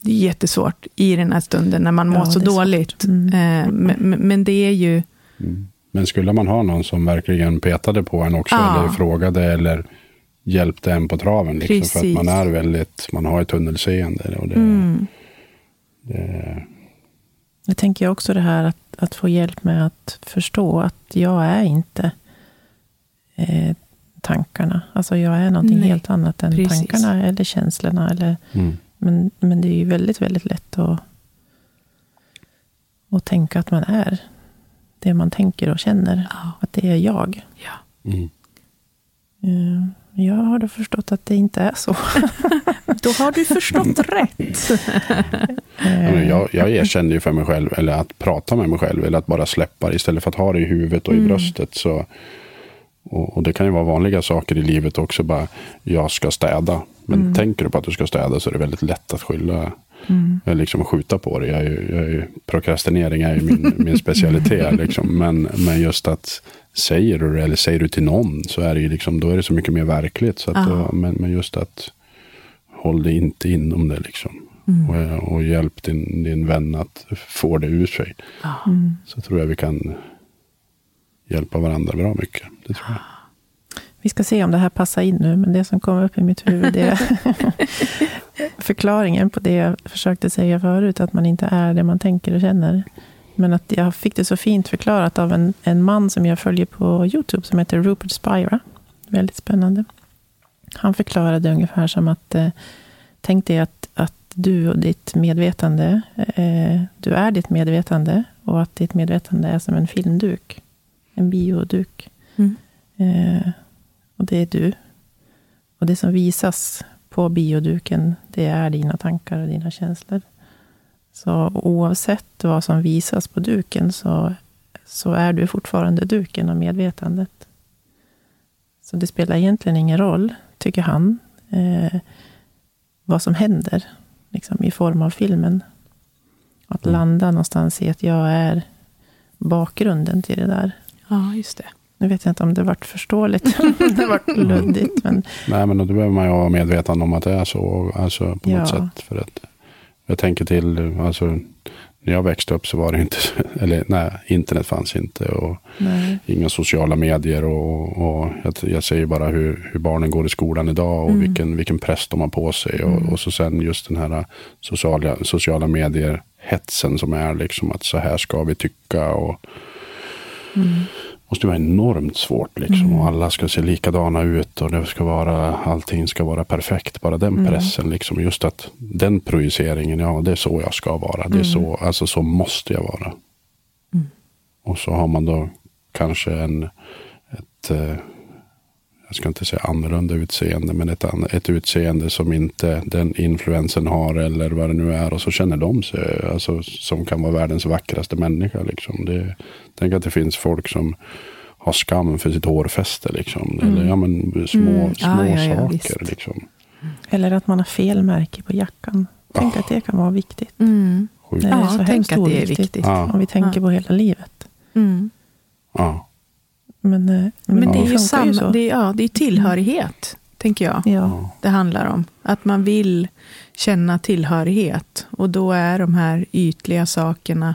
Det är jättesvårt i den här stunden när man mår så dåligt. Mm. Eh, men, men, det är ju... Mm. Men skulle man ha någon som verkligen petade på en också, ja. eller frågade, eller hjälpte en på traven. Liksom, för att man är väldigt, man har ett tunnelseende. Och det, mm. det... Jag tänker också det här att, att få hjälp med att förstå att jag är inte eh, tankarna. Alltså jag är någonting Nej. helt annat än Precis. tankarna eller känslorna. Eller, mm. men, men det är ju väldigt, väldigt lätt att, att tänka att man är det man tänker och känner. Ja. Att det är jag. Ja. Mm. Uh, jag har då förstått att det inte är så. <laughs> då har du förstått <laughs> rätt. jag, jag erkänner ju för mig själv, eller att prata med mig själv, eller att bara släppa det istället för att ha det i huvudet och mm. i bröstet. Så, och, och, det kan ju vara vanliga saker i livet också. Bara, jag ska städa. Men mm. tänker du på att du ska städa så är det väldigt lätt att skylla. Mm. Liksom skjuta på det. Jag är jag är prokrastinering är ju min, min specialitet. <laughs> Liksom. Men, men just att säger du det eller säger du till någon så är det ju liksom, då är det så mycket mer verkligt. Så att, då, men, men just att håll det inte inom det liksom. Mm. Och, och, hjälp din, din vän att få det ur sig. Mm. Så tror jag vi kan hjälpa varandra bra mycket. Det tror jag. Vi ska se om det här passar in nu, men det som kommer upp i mitt huvud är <laughs> förklaringen på det jag försökte säga förut, att man inte är det man tänker och känner. Men att jag fick det så fint förklarat av en, en man som jag följer på Youtube, som heter Rupert Spira. Väldigt spännande. Han förklarade ungefär som att, eh, tänk dig att, att du och ditt medvetande, eh, du är ditt medvetande, och att ditt medvetande är som en filmduk. En bioduk. Mm. Eh, och det är du. Och det som visas på bioduken, det är dina tankar och dina känslor. Så oavsett vad som visas på duken så, så är du fortfarande duken och medvetandet. Så det spelar egentligen ingen roll, tycker han, eh, vad som händer liksom, i form av filmen. Att mm. landa någonstans i att jag är bakgrunden till det där. Ja, just det. Nu vet jag inte om det vart förståeligt. <laughs> det vart luddigt. Men... Nej, men då behöver man ju vara medveten om att det är så. Alltså på ja. något sätt. För att jag tänker till, alltså, när jag växte upp så var det inte, <laughs> eller nej, internet fanns inte och nej. inga sociala medier. Och, och jag, jag säger bara hur, hur, barnen går i skolan idag och mm. vilken, vilken press de har på sig. Och, mm. och så sen just den här sociala, sociala medier, hetsen som är liksom att så här ska vi tycka. och mm måste vara enormt svårt. Liksom. Mm. Och alla ska se likadana ut och det ska vara, allting ska vara perfekt. Bara den mm. pressen. Liksom. Just att den projiceringen, ja det är så jag ska vara. Mm. Det är mm. så, alltså så måste jag vara. Mm. Och så har man då kanske en, ett, eh, jag ska inte säga annorlunda utseende, men ett, ett utseende som inte den influensen har eller vad det nu är. Och så känner de sig, alltså, som kan vara världens vackraste människa. Liksom. Det, tänk att det finns folk som har skam för sitt hårfäste. Liksom. Mm. Eller ja, men, små, mm. små ah, ja, ja, saker. Liksom. Eller att man har fel märke på jackan. Tänk oh. att det kan vara viktigt. Mm. Det är ja, så tänk att det är viktigt. Om vi tänker på hela livet. Mm. Ja. Men, eh, men, men det är ju samma, ju det, är, ja, det är tillhörighet, mm. tänker jag. Ja. Det handlar om. Att man vill känna tillhörighet. Och då är de här ytliga sakerna,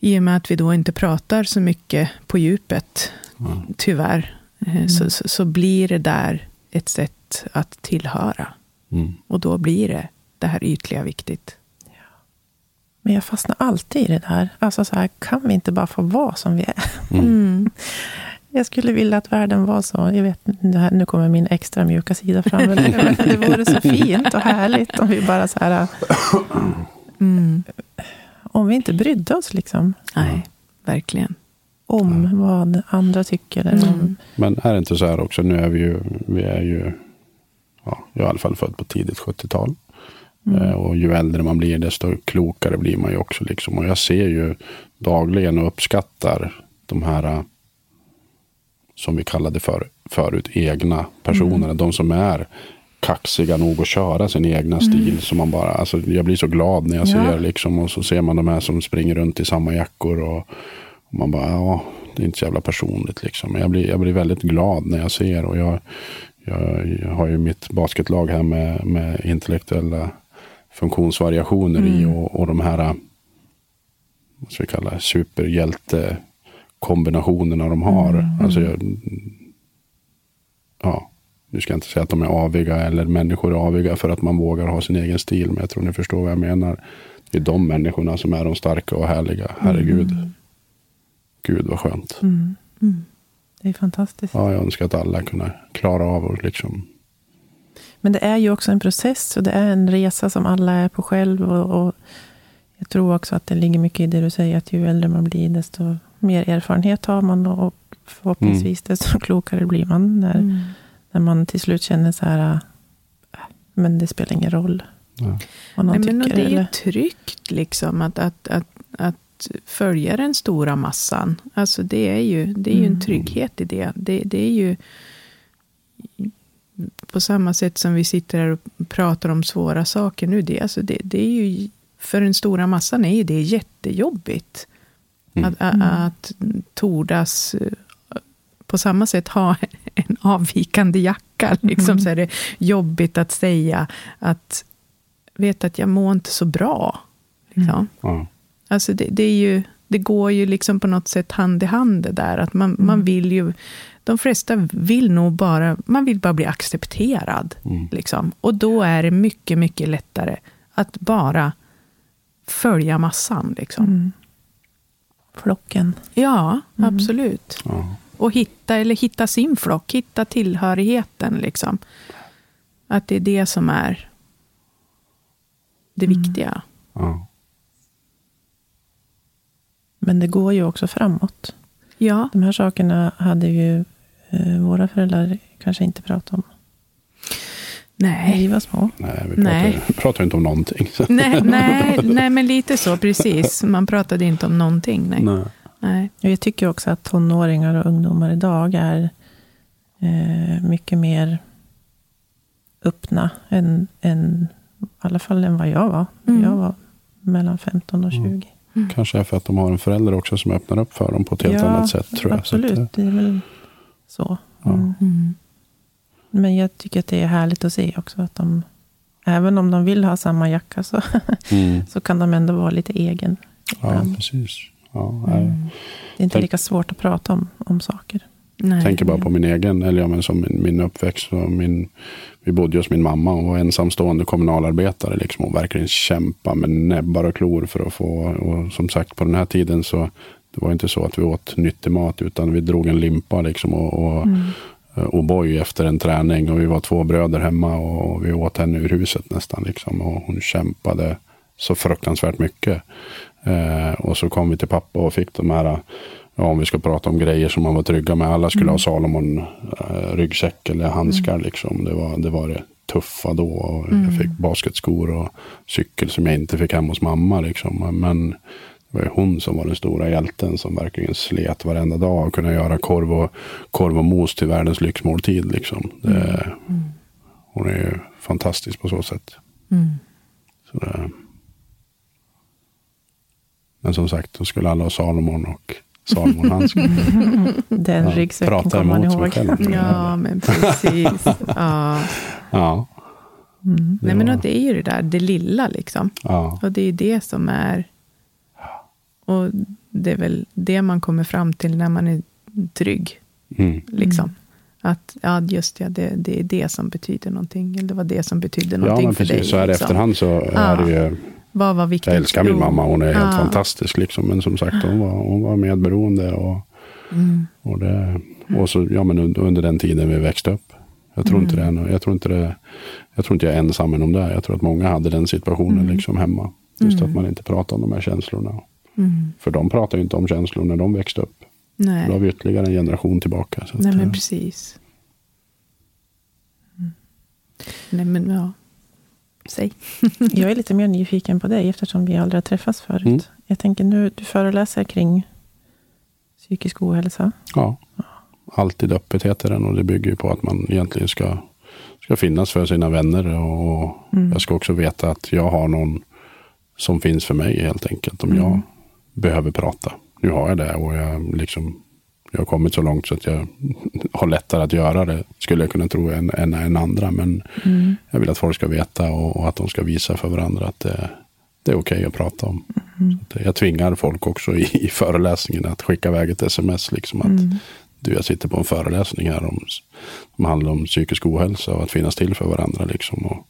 i och med att vi då inte pratar så mycket på djupet, mm. tyvärr, eh, mm. så, så, så, blir det där ett sätt att tillhöra. Mm. Och då blir det det här ytliga viktigt. Men jag fastnar alltid i det där. Alltså så här, kan vi inte bara få vara som vi är? Mm. mm. <laughs> Jag skulle vilja att världen var så. Jag vet, här, nu kommer min extra mjuka sida fram. det vore så fint och härligt om vi bara så här... Mm, om vi inte brydde oss liksom. Nej, verkligen. Om ja. vad andra tycker. Eller om... Mm. Men är det inte så här också, nu är vi ju, vi är ju, ja, jag är i alla fall född på tidigt 70-tal. Mm. Eh, och ju äldre man blir, desto klokare blir man ju också. Liksom. Och jag ser ju dagligen och uppskattar de här som vi kallade för förut, egna personerna. De som är kaxiga nog att köra sin egna stil. Som man bara, alltså, jag blir så glad när jag Ja. ser liksom, och så ser man de här som springer runt i samma jackor. Och, och man bara, ja, det är inte så jävla personligt liksom. Men jag blir, jag blir väldigt glad när jag ser. Och jag, jag, jag har ju mitt basketlag här med, med intellektuella funktionsvariationer i. Och, och de här, vad ska vi kalla superhjältekombinationerna de har. Alltså, jag, ja, nu ska jag inte säga att de är aviga eller människor är aviga för att man vågar ha sin egen stil. Men jag tror ni förstår vad jag menar. Det är de människorna som är de starka och härliga. Herregud. Gud vad skönt. Mm. Det är fantastiskt. Ja, jag önskar att alla kunde klara av och liksom. Men det är ju också en process och det är en resa som alla är på själv. Och, och jag tror också att det ligger mycket i det du säger, att ju äldre man blir, desto mer erfarenhet har man och förhoppningsvis desto klokare blir man. När, Mm. när man till slut känner så här, äh, men det spelar ingen roll Ja. vad någon Nej, men tycker. det är ju eller? tryggt liksom att, att, att, att följa den stora massan. Alltså det är ju, det är ju en Mm. trygghet i det. det. Det är ju på samma sätt som vi sitter här och pratar om svåra saker nu. Det, alltså det, det är ju, för den stora massan är ju det jättejobbigt. Mm. Att, att, att tordas eh, på samma sätt ha <laughs> en avvikande jacka. Liksom, Mm. så är det jobbigt att säga att vet att jag mår inte så bra. Liksom. Mm. Alltså det, det, är ju, det går ju liksom på något sätt hand i hand det där. Att man, man Mm. vill ju, de flesta vill nog bara, man vill bara bli accepterad. Mm. Liksom. Och då är det mycket, mycket lättare att bara följa massan. Liksom. Mm. Flocken. Ja, Mm. absolut. Ja. Och hitta, eller hitta sin flock, hitta tillhörigheten. Liksom. Att det är det som är det Mm. viktiga. Ja. Men det går ju också framåt. Ja, De här sakerna hade ju eh, våra föräldrar kanske inte pratat om när nej. vi var små. Nej, vi pratar, Nej. pratar inte om någonting. <laughs> Nej, nej, nej, men lite så, precis. Man pratade inte om någonting. Nej. Nej. Nej. Och Jag tycker också att tonåringar och ungdomar idag är eh, mycket mer öppna än, än, i alla fall än vad jag var. Mm. Jag var mellan 15 och 20. Kanske är för att de har en förälder också som öppnar upp för dem på ett helt Ja, annat sätt. tror jag. Absolut, att, det är väl så. Ja. Mm. Mm. Men jag tycker att det är härligt att se också att de, även om de vill ha samma jacka, så, mm. <laughs> så kan de ändå vara lite egen. Ja, ibland. precis. Ja. Mm. Det är inte lika svårt att prata om, om saker. Nej. Tänker bara på min egen, eller ja, men som min, min uppväxt. Och min, vi bodde hos min mamma. Hon var ensamstående kommunalarbetare. Liksom, och verkligen kämpa med näbbar och klor för att få. Och som sagt, på den här tiden så det var inte så att vi åt nyttig mat. Utan vi drog en limpa liksom, och, och, Mm. och O'boy efter en träning. Och vi var två bröder hemma och vi åt henne ur huset nästan. Liksom, och hon kämpade så fruktansvärt mycket. Eh, och så kom vi till pappa och fick de här, ja, om vi ska prata om grejer som man var trygga med. Alla skulle ha Salomon eh, ryggsäck eller handskar. Liksom. Det, var, det var det tuffa då. Och Jag fick basketskor och cykel som jag inte fick hem hos mamma. Liksom. Men det var ju hon som var den stora hjälten som verkligen slet varenda dag och kunde göra korv och, korv och mos till världens lyxmåltid. Liksom. Det, Hon är ju fantastisk på så sätt. Mm. Så det, men som sagt, då skulle alla ha Salomon och Salomon-handskar. <laughs> Den Ja, ryggsäcken pratar kommer man ihåg. själv. Ja, men precis. Ja. Ja, Mm. det Nej, men det är ju det där, det lilla liksom. ja, Och det är det som är... Och det är väl det man kommer fram till när man är trygg. mm, Liksom. Mm. Att, ja, just ja, det, det är det som betyder någonting. Eller det var det som betydde ja någonting men för precis. dig. Så här liksom. efterhand så är det ju, Vad var viktigt? jag älskar min mamma, hon är helt Ja. fantastisk. Liksom. Men som sagt, hon var, hon var medberoende. Och, Mm. och, det, och så, ja, men under, den tiden vi växte upp. Jag tror, inte det, jag, tror inte det, jag tror inte jag är ensam om det. Jag tror att många hade den situationen Mm. liksom hemma. Just Mm. att man inte pratar om de här känslorna. Mm. För de pratar ju inte om känslor när de växte upp. Då har Nej. vi ytterligare en generation tillbaka. Nej, att, men eh, precis. Nej, men ja. Säg. <laughs> Jag är lite mer nyfiken på dig eftersom vi aldrig har träffats förut. Mm. Jag tänker nu, du föreläser kring psykisk ohälsa. ja. alltid öppet heter den och det bygger ju på att man egentligen ska, ska finnas för sina vänner. Och Mm. jag ska också veta att jag har någon som finns för mig helt enkelt. Om jag Mm. behöver prata. Nu har jag det och jag, liksom, jag har kommit så långt så att jag <laughs> har lättare att göra det. Skulle jag kunna tro än, än, än andra. Men Mm. jag vill att folk ska veta och, och att de ska visa för varandra att det, det är okej att prata om. Mm. Att jag tvingar folk också i, i föreläsningen att skicka iväg ett sms. Liksom att Mm. du, jag sitter på en föreläsning här om, som handlar om psykisk ohälsa och att finnas till för varandra. Liksom, och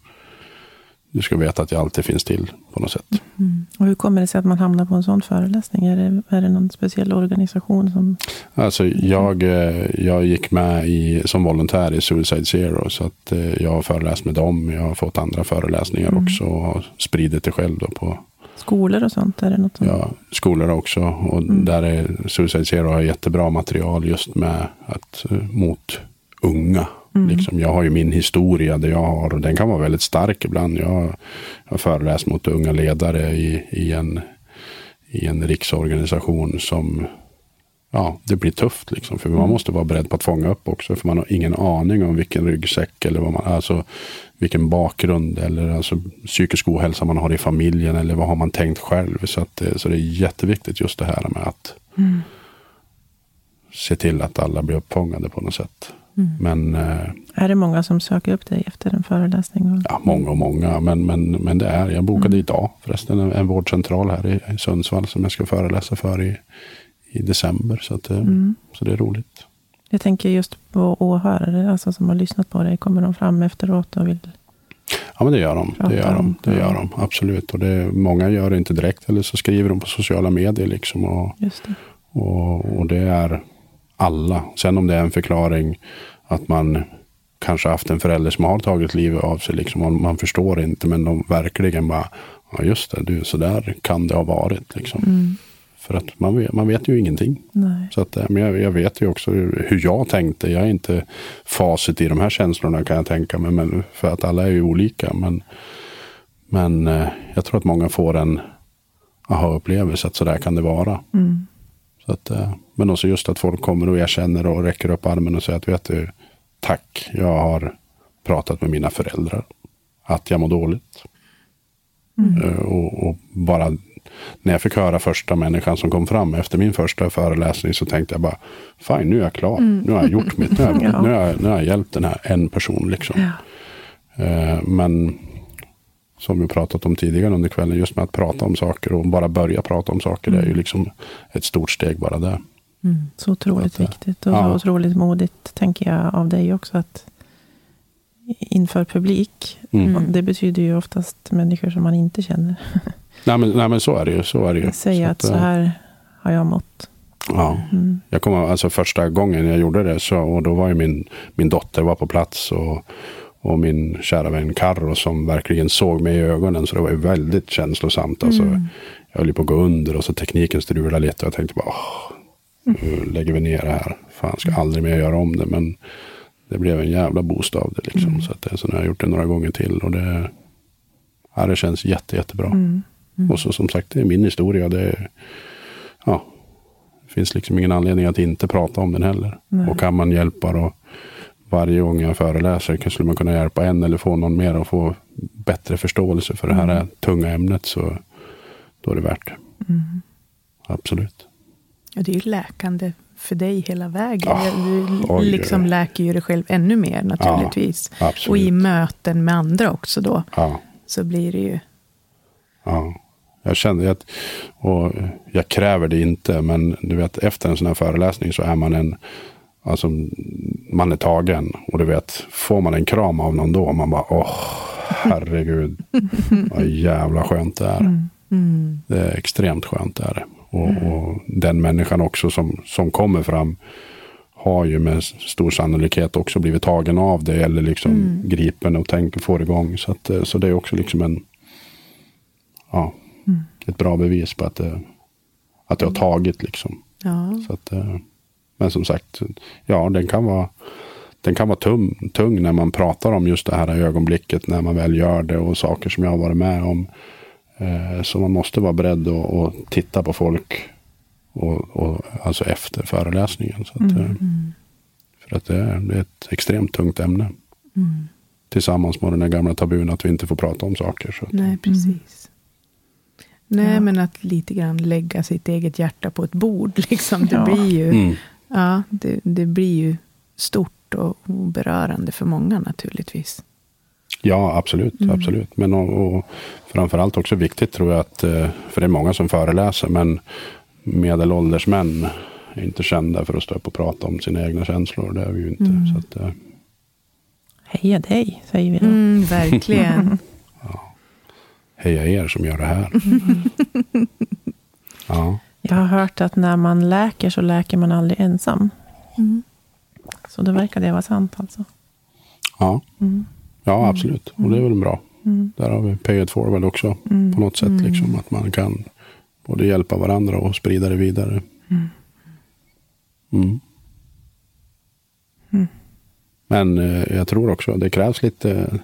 du ska veta att jag alltid finns till på något sätt. Mm. Och hur kommer det sig att man hamnar på en sån föreläsning? Är det, är det någon speciell organisation som... Alltså, jag, eh, jag gick med i, som volontär i Suicide Zero. Så att eh, jag har föreläst med dem. Jag har fått andra föreläsningar Mm. också. Och har spridit det själv då på Skolor och sånt? Är det något som... ja, skolor också. Och Mm. där är Suicide Zero har jättebra material just med att, eh, mot unga. Mm. Liksom, jag har ju min historia där jag har och den kan vara väldigt stark ibland. Jag har, föreläst mot unga ledare i, i, en, i en riksorganisation som ja, det blir tufft. Liksom, för man Mm. måste vara beredd på att fånga upp också. För man har ingen aning om vilken ryggsäck eller vad man, alltså, vilken bakgrund eller alltså, psykisk ohälsa man har i familjen. Eller vad har man tänkt själv. Så, att, det- så det är jätteviktigt just det här med att Mm. se till att alla blir uppfångade på något sätt. Mm. Men eh, Är det många som söker upp dig efter en föreläsning? ja, många och många. Men, men, men det är, jag bokade Mm. idag förresten en, en vårdcentral här i, i Sundsvall som jag ska föreläsa för i, i december. Så, att, eh, Mm. så det är roligt. Jag tänker just på åhörare, alltså som har lyssnat på dig. Kommer de fram efteråt och vill... Ja men det gör de. Det gör de, det gör de absolut. Och det, många gör det inte direkt eller så skriver de på sociala medier. Liksom och, Just det. och, och det är alla. Sen om det är en förklaring att man kanske haft en förälder som har tagit livet av sig. Liksom, man, man förstår inte men de verkligen bara, ja just det, du, så där kan det ha varit. Liksom. Mm. För att man vet, man vet ju ingenting. Nej. Så att, eh, men jag, jag vet ju också hur jag tänkte. Jag är inte facit i de här känslorna kan jag tänka mig. Men, för att alla är ju olika. Men, men eh, jag tror att många får en aha-upplevelse att så där kan det vara. Mm. Så att, eh, men också just att folk kommer och erkänner och räcker upp armen och säger att vet du, tack, jag har pratat med mina föräldrar. Att jag mår dåligt. Eh, Och, och bara när jag fick höra första människan som kom fram efter min första föreläsning så tänkte jag bara, fine nu är jag klar. Nu har jag gjort mitt. Nu har jag, <laughs> Ja. nu har jag, nu har jag hjälpt den här en person. Liksom. Ja. Eh, Men som vi pratat om tidigare under kvällen, just med att prata om saker och bara börja prata om saker, det är ju liksom ett stort steg bara där. Mm. Så otroligt Så att, viktigt och ja. så otroligt modigt, tänker jag, av dig också. att Inför publik. Mm. Det betyder ju oftast människor som man inte känner. <laughs> Nej, men, nej men så är det ju. Så är det ju. Säga att att, så eh, här har jag mått. Ja. Mm. Jag kommer alltså första gången jag gjorde det så, och då var ju min, min dotter var på plats och, och min kära vän Carro som verkligen såg mig i ögonen. Så det var ju väldigt känslosamt. Alltså, Mm. Jag höll på att gå under och så tekniken strulade lite. Och jag tänkte bara, åh, nu lägger vi ner det här. Fan, ska aldrig mer göra om det. Men det blev en jävla boost av det. Liksom. Mm. Så, att så nu har jag gjort det några gånger till. Och det, ja, det känns jätte, jättebra. Mm. Och så som sagt, det är min historia. Det, ja, det finns liksom ingen anledning att inte prata om den heller. Nej. Och kan man hjälpa då varje gång jag föreläser skulle man kunna hjälpa en eller få någon mer att få bättre förståelse för det här Mm. tunga ämnet så då är det värt det. Mm. Absolut. Ja, det är ju läkande för dig hela vägen. Ah, du liksom oj. läker ju dig själv ännu mer naturligtvis. Absolut. Och i möten med andra också då, Ja, så blir det ju... ja. Jag känner att, och jag kräver det inte, men du vet efter en sån här föreläsning så är man en, alltså man är tagen. Och du vet, får man en kram av någon då, man bara, åh, herregud, vad jävla skönt det är. Mm. Mm. Det är extremt skönt är Och, och den människan också som, som kommer fram har ju med stor sannolikhet också blivit tagen av det eller liksom Mm. gripen och tänker får igång. Så, att, eh, så det är också liksom en ja, Mm. ett bra bevis på att det, att det har tagit. Liksom. Ja. Så att, eh, men som sagt, ja den kan vara den kan vara tung, tung när man pratar om just det här ögonblicket när man väl gör det och saker som jag har varit med om. Eh, Så man måste vara beredd att, att titta på folk och, och, alltså efter föreläsningen. Så att, eh, Mm. För att det är, det är ett extremt tungt ämne. Mm. Tillsammans med den där gamla tabun att vi inte får prata om saker. Så att, Nej, precis. Nej, Ja. men att lite grann lägga sitt eget hjärta på ett bord. <laughs> Liksom. Det, Ja. blir ju, mm. ja, det, det blir ju stort och berörande för många naturligtvis. Ja, absolut. Mm. absolut. Men och, och framförallt också viktigt tror jag att, eh, för det är många som föreläser, men medelålders män är inte kända för att stå upp och prata om sina egna känslor. Det är vi ju inte. Mm. Så att, eh, Heja dig, säger vi då. Mm, verkligen. <laughs> heja er som gör det här. <laughs> Ja, Jag har hört att när man läker så läker man aldrig ensam. Mm. Så det verkar det vara sant alltså. ja, Mm. Ja absolut. Och det är väl bra. Mm. Där har vi pay it forward också. På något sätt. Liksom, att man kan både hjälpa varandra och sprida det vidare. Mm. Men eh, jag tror också det krävs lite,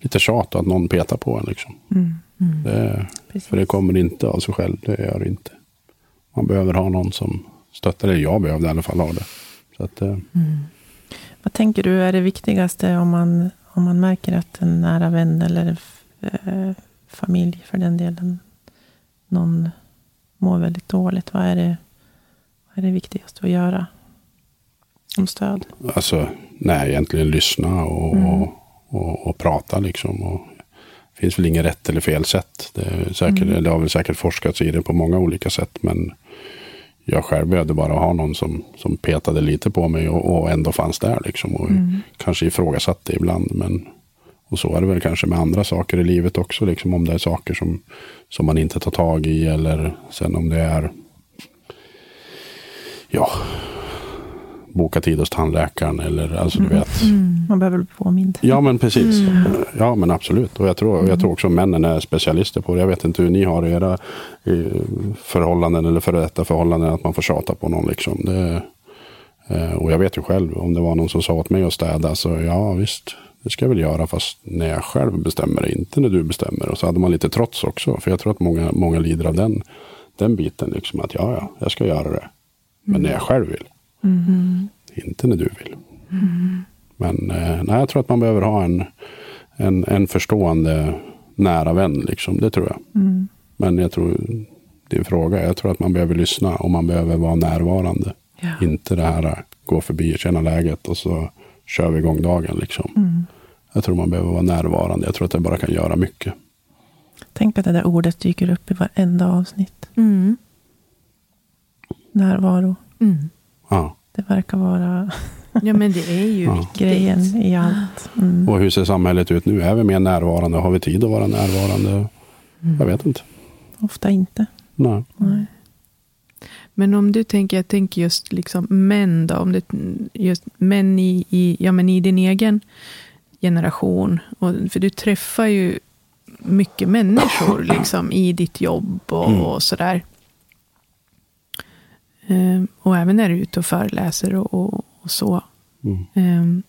lite tjat och att någon petar på en. Liksom. Mm. Det, Precis. för det kommer inte av sig själv. Det gör det inte. Man behöver ha någon som stöttar. Eller jag behövde i alla fall ha det. Så att, eh, Vad tänker du är det viktigaste om man, om man märker att en nära vän eller eh, familj för den delen, någon mår väldigt dåligt. Vad är det, vad är det viktigaste att göra? Som stöd? Alltså, nej, egentligen lyssna och, och, och, och prata liksom. Och det finns väl inget rätt eller fel sätt. Det, är säkert, det har väl säkert forskats i det på många olika sätt. Men jag själv behövde bara ha någon som, som petade lite på mig och, och ändå fanns där. Liksom, och Kanske ifrågasatte ibland. Men, och så är det väl kanske med andra saker i livet också. Liksom, om det är saker som, som man inte tar tag i. Eller sen om det är ja, boka tid hos tandläkaren. Eller alltså du vet. Man behöver bli påmind. Ja men precis. Ja men absolut. Och jag tror, jag tror också männen är specialister på det. Jag vet inte hur ni har era eh, förhållanden eller före detta förhållanden. Att man får tjata på någon liksom. Det, eh, och jag vet ju själv. Om det var någon som sa åt mig att städa. Så ja visst. Det ska jag väl göra. Fast när jag själv bestämmer. Inte när du bestämmer. Och så hade man lite trots också. För jag tror att många, många lider av den, den biten. Liksom att ja ja. Jag ska göra det. Men när jag själv vill. Inte när du vill. Men eh, nej, jag tror att man behöver ha en, en, en förstående nära vän. Liksom. Det tror jag. Men jag tror, din fråga, jag tror att man behöver lyssna och man behöver vara närvarande. Ja. Inte det här gå förbi och känna läget och så kör vi igång dagen. Liksom. Jag tror man behöver vara närvarande. Jag tror att det bara kan göra mycket. Tänk att det där ordet dyker upp i varenda avsnitt. Mm. Närvaro. Mm. Ja. Det verkar vara <laughs> Ja, men det är ju Ja. grejen i allt. Mm. Och hur ser samhället ut nu? Är vi mer närvarande? Har vi tid att vara närvarande? Jag vet inte. Ofta inte. Nej. Nej. Men om du tänker, jag tänker just liksom män då, om det just män i, i, ja, men i din egen generation. Och, för du träffar ju mycket människor <coughs> liksom, i ditt jobb och, Mm. och sådär. Ehm, och även när du är ute och föreläser och, och, och så. Mm. Ehm,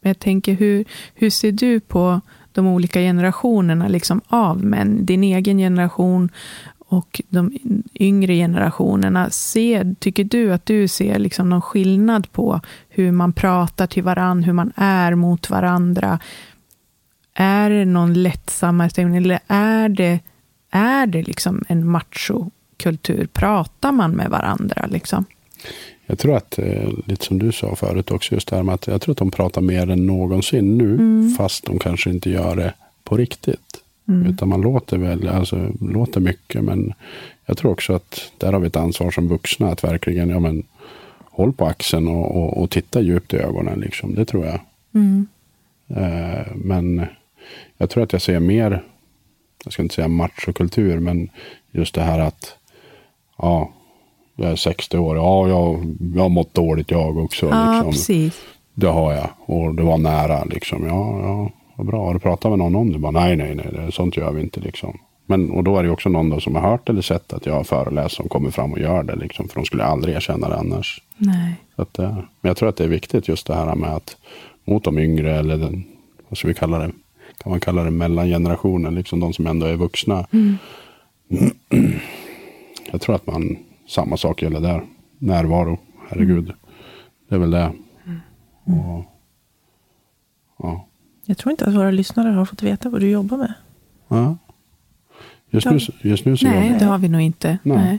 jag tänker, hur, hur ser du på de olika generationerna liksom, av män? Din egen generation och de yngre generationerna. Ser, tycker du att du ser liksom någon skillnad på hur man pratar till varandra, hur man är mot varandra? Är det någon lättsammare stämning eller är det, är det liksom en machokultur? Pratar man med varandra? Liksom? Jag tror att, eh, lite som du sa förut också, just det här med att jag tror att de pratar mer än någonsin nu. Fast de kanske inte gör det på riktigt. Utan man låter väl, alltså låter mycket. Men jag tror också att där har vi ett ansvar som vuxna. Att verkligen, ja men, håll på axeln och, och, och titta djupt i ögonen. Liksom. Det tror jag. Mm. Eh, men jag tror att jag ser mer, jag ska inte säga machokultur, men just det här att, ja, jag är 60 år, ja, jag, jag har mått dåligt jag också. Ja, liksom. precis. Det har jag. Och det var nära liksom. Ja, ja, vad bra. Har du pratat med någon om det? Bara, nej, nej, nej, det, sånt gör vi inte liksom. Men, och då är det också någon då som har hört eller sett att jag har föreläst som kommer fram och gör det. Liksom, för de skulle aldrig erkänna det annars. Nej. Att, eh, men jag tror att det är viktigt just det här med att mot de yngre eller den, vad ska vi kalla det? Kan man kalla det mellangenerationen, liksom de som ändå är vuxna. <clears throat> jag tror att man, samma sak gäller där. Närvaro, herregud. Det är väl det. Och, ja. Jag tror inte att våra lyssnare har fått veta vad du jobbar med. Ja. Just, nu, just, nu så Nej, jobbar, det har vi nog inte. Nej. Nej.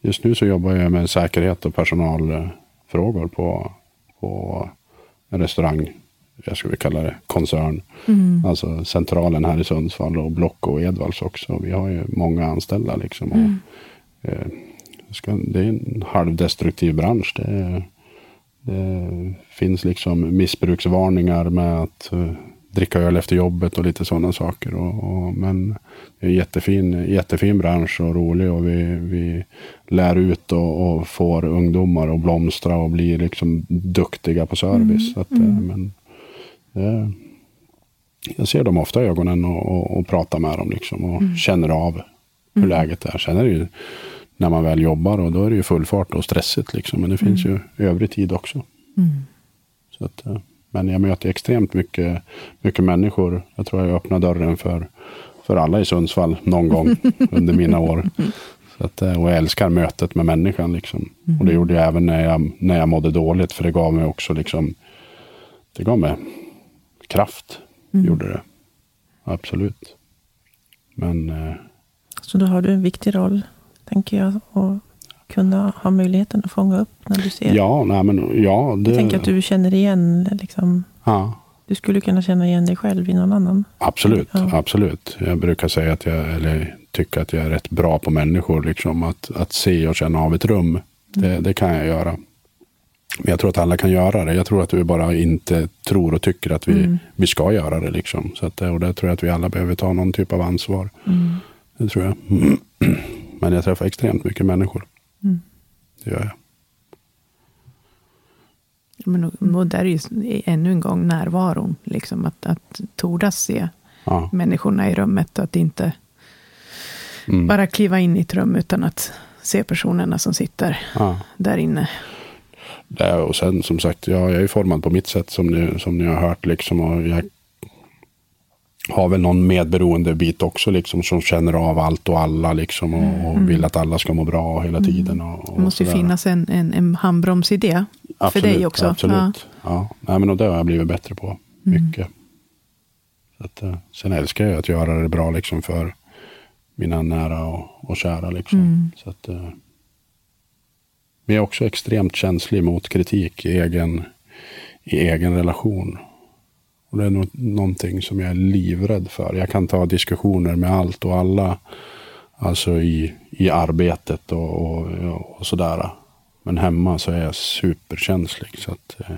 just nu så jobbar jag med säkerhet och personalfrågor på, på en restaurang. Jag skulle kalla det koncern. Mm. Alltså centralen här i Sundsvall och Block och Edvalls också. Vi har ju många anställda liksom. Och, Mm. eh, ska, det är en halvdestruktiv bransch. Det, det finns liksom missbruksvarningar med att eh, dricka öl efter jobbet och lite sådana saker. Och, och, men det är en jättefin, jättefin bransch och rolig och vi, vi lär ut och, och får ungdomar att blomstra och bli liksom duktiga på service. Så att, eh, men, eh, jag ser dem ofta i ögonen och, och, och pratar med dem liksom och känner av hur läget är. Sen är det ju när man väl jobbar och då är det ju full fart och stressigt liksom. Men det finns ju övrig tid också. Mm. Så att, eh, men jag möter extremt mycket, mycket människor. Jag tror jag öppnar dörren för, för alla i Sundsvall någon gång <laughs> under mina år. Så att, eh, och jag älskar mötet med människan. Liksom. Och det gjorde jag även när jag, när jag mådde dåligt. För det gav mig också liksom, det gav mig kraft. Gjorde det. Absolut. Men eh, Så då har du en viktig roll, tänker jag. Och kunna ha möjligheten att fånga upp när du ser. ja, nej, men ja. Det, Jag tänker att du känner igen, liksom, ja, du skulle kunna känna igen dig själv i någon annan. Absolut, Ja. absolut. Jag brukar säga att jag, eller tycker att jag är rätt bra på människor. Liksom, att, att se och känna av ett rum, det, det kan jag göra. Men jag tror att alla kan göra det. Jag tror att vi bara inte tror och tycker att vi, vi ska göra det. Liksom. Så att, och där tror jag att vi alla behöver ta någon typ av ansvar. Det tror jag. <clears throat> Men jag träffar extremt mycket människor. Det gör jag. Men, och, och där är ju ännu en gång närvaron. Liksom, att, att tordas se Ja. människorna i rummet. Att inte Mm. bara kliva in i ett rum utan att se personerna som sitter Ja. där inne. Det, och sen som sagt, ja, jag är formad på mitt sätt som ni, som ni har hört. Liksom, och jag har väl någon medberoende bit också liksom, som känner av allt och alla. Liksom, och, och vill att alla ska må bra hela tiden. Och, och Mm. Det måste ju finnas en, en, en handbromsidé för Absolut, dig också. Absolut. Ja. Nej, men och det har jag blivit bättre på. Mm. Mycket. Så att, eh, sen älskar jag att göra det bra liksom, för mina nära och, och kära. Liksom. Mm. Så att, eh, men jag är också extremt känslig mot kritik i egen, i egen relation. Och det är nog någonting som jag är livrädd för. Jag kan ta diskussioner med allt och alla. Alltså i, i arbetet och, och, och sådär. Men hemma så är jag superkänslig. Så att, eh,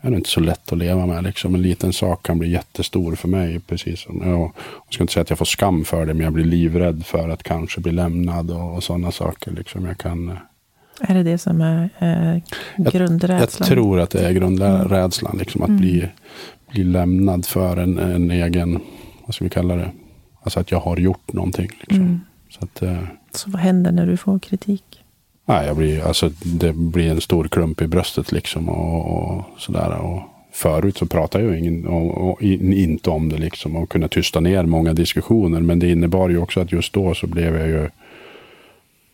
Det är inte så lätt att leva med. Liksom. En liten sak kan bli jättestor för mig. Precis som, jag, jag ska inte säga att jag får skam för det, men jag blir livrädd för att kanske bli lämnad och, och sådana saker. Liksom. Jag, kan, eh, Är det det som är eh, jag grundrädslan? tror att det är grundrädslan. Liksom, att bli, bli lämnad för en, en egen, vad ska vi kalla det? Alltså att jag har gjort någonting. Liksom. Så att, eh, Så vad händer när du får kritik? Nej, jag blir, alltså, det blir en stor klump i bröstet liksom och, och sådär. Och förut så pratade jag ingen, och, och, in- inte om det liksom och kunde tysta ner många diskussioner. Men det innebar ju också att just då så blev jag ju,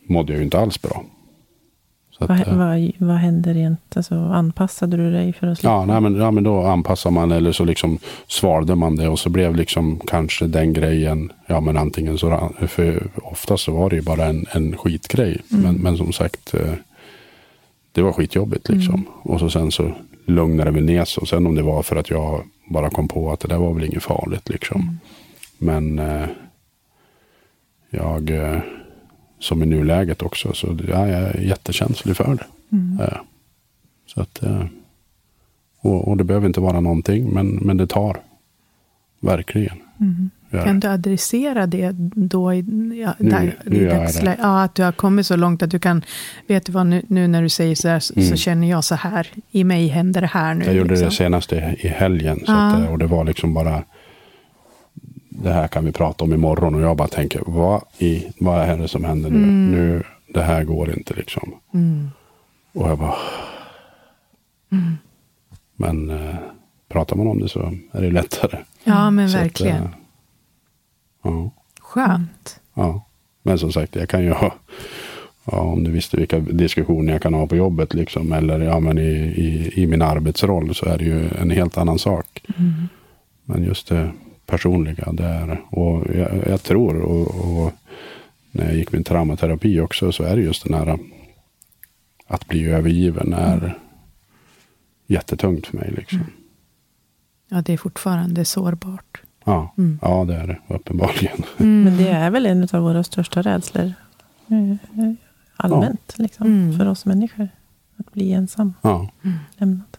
mådde jag ju inte alls bra. Att, Vad, eh, vad, vad händer rent? Alltså, anpassade du dig för att slippa? Ja, nej, men, ja, men då anpassar man eller så liksom svalde man det och så blev liksom kanske den grejen, ja men antingen så, för oftast så var det ju bara en, en skitgrej. Men, men som sagt, eh, det var skitjobbigt liksom. Och så sen så lugnade det väl ner sig. Och sen om det var för att jag bara kom på att det där var väl inget farligt liksom. Men eh, jag, som i nuläget också, så ja, jag är jättekänslig för det. Eh, så att, eh, och, och det behöver inte vara någonting, men, men det tar. Verkligen. Gör Kan det. du adressera det då i, ja, Nu- där, nu i dagsläget? Ja, att du har kommit så långt att du kan, vet du vad, nu, nu när du säger så här, så, så känner jag så här, i mig händer det här nu. Jag gjorde liksom. det senast i, i helgen. Så att, eh, och det var liksom bara, det här kan vi prata om imorgon. Och jag bara tänker, vad, i, vad är det som händer nu? nu? Det här går inte liksom. Mm. Och jag bara, men eh, pratar man om det så är det lättare. Ja, men Så att, verkligen. eh, ja. Skönt. Ja, men som sagt, jag kan ju ha, ja, om du visste vilka diskussioner jag kan ha på jobbet liksom, eller ja, men i, i, i min arbetsroll så är det ju en helt annan sak. Mm. Men just det personliga där. Och jag, jag tror, och, och, när jag gick min traumaterapi också, så är det just den här att bli övergiven är mm. jättetungt för mig. Liksom. Mm. Ja, det är fortfarande sårbart. Ja, mm. ja det är det uppenbarligen. <laughs> Mm. Men det är väl en av våra största rädslor eh, eh, allmänt, ja. liksom, mm. för oss människor. Att bli ensam, ja. lämnad.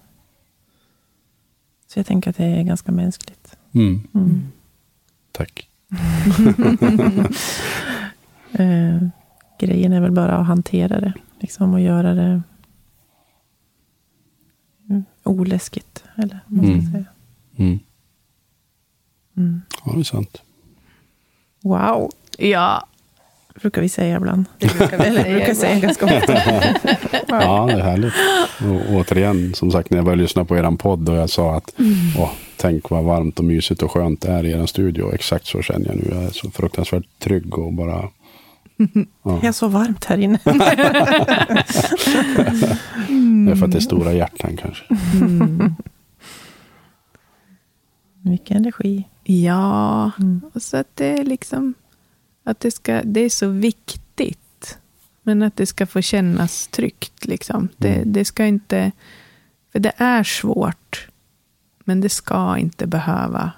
Så jag tänker att det är ganska mänskligt. Mm. Mm. Tack. <laughs> eh, grejen är väl bara att hantera det. Liksom, och göra det mm, oläskigt. Eller vad man ska säga. Mm. Mm. Ja, det är sant. Wow. Ja. brukar vi säga ibland. <laughs> Det brukar vi, eller, brukar säga <laughs> ganska ofta. ja, det är härligt. Och återigen, som sagt, när jag började lyssna på er podd och jag sa att mm. åh, tänk vad varmt och mysigt och skönt det är i er studio. Exakt så känner jag nu. Jag är så fruktansvärt trygg och bara <laughs> Ja. Det är så varmt här inne. <laughs> Det är för att det är stora hjärtan kanske. Mm. Mycket energi. Ja, mm. och så att det är liksom att det, ska, det är så viktigt. Men att det ska få kännas tryggt. Liksom. Det, mm. det ska inte... För det är svårt. Men det ska inte behöva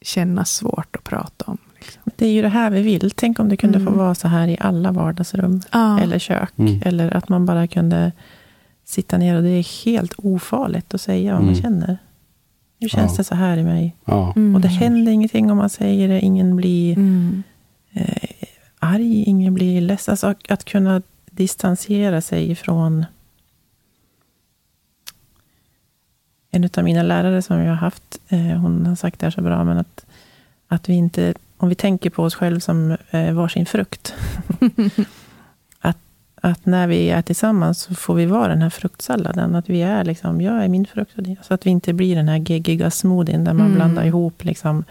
kännas svårt att prata om. Liksom. Det är ju det här vi vill. Tänk om det kunde mm. få vara så här i alla vardagsrum. Ja. Eller kök. Mm. Eller att man bara kunde sitta ner och det är helt ofarligt att säga vad man mm. känner. Nu känns ja. det så här i mig. Ja. Mm. Och det händer ingenting om man säger det. Ingen blir mm. eh, arg, ingen blir ledsen. Alltså att kunna distansera sig ifrån en av mina lärare som jag har haft, eh, hon har sagt det här så bra, men att, att vi inte, om vi tänker på oss själva som eh, varsin frukt, <laughs> att när vi är tillsammans så får vi vara den här fruktsalladen. Att vi är liksom, jag är min frukt och det. Så att vi inte blir den här geggiga smoothien där man mm. blandar ihop liksom,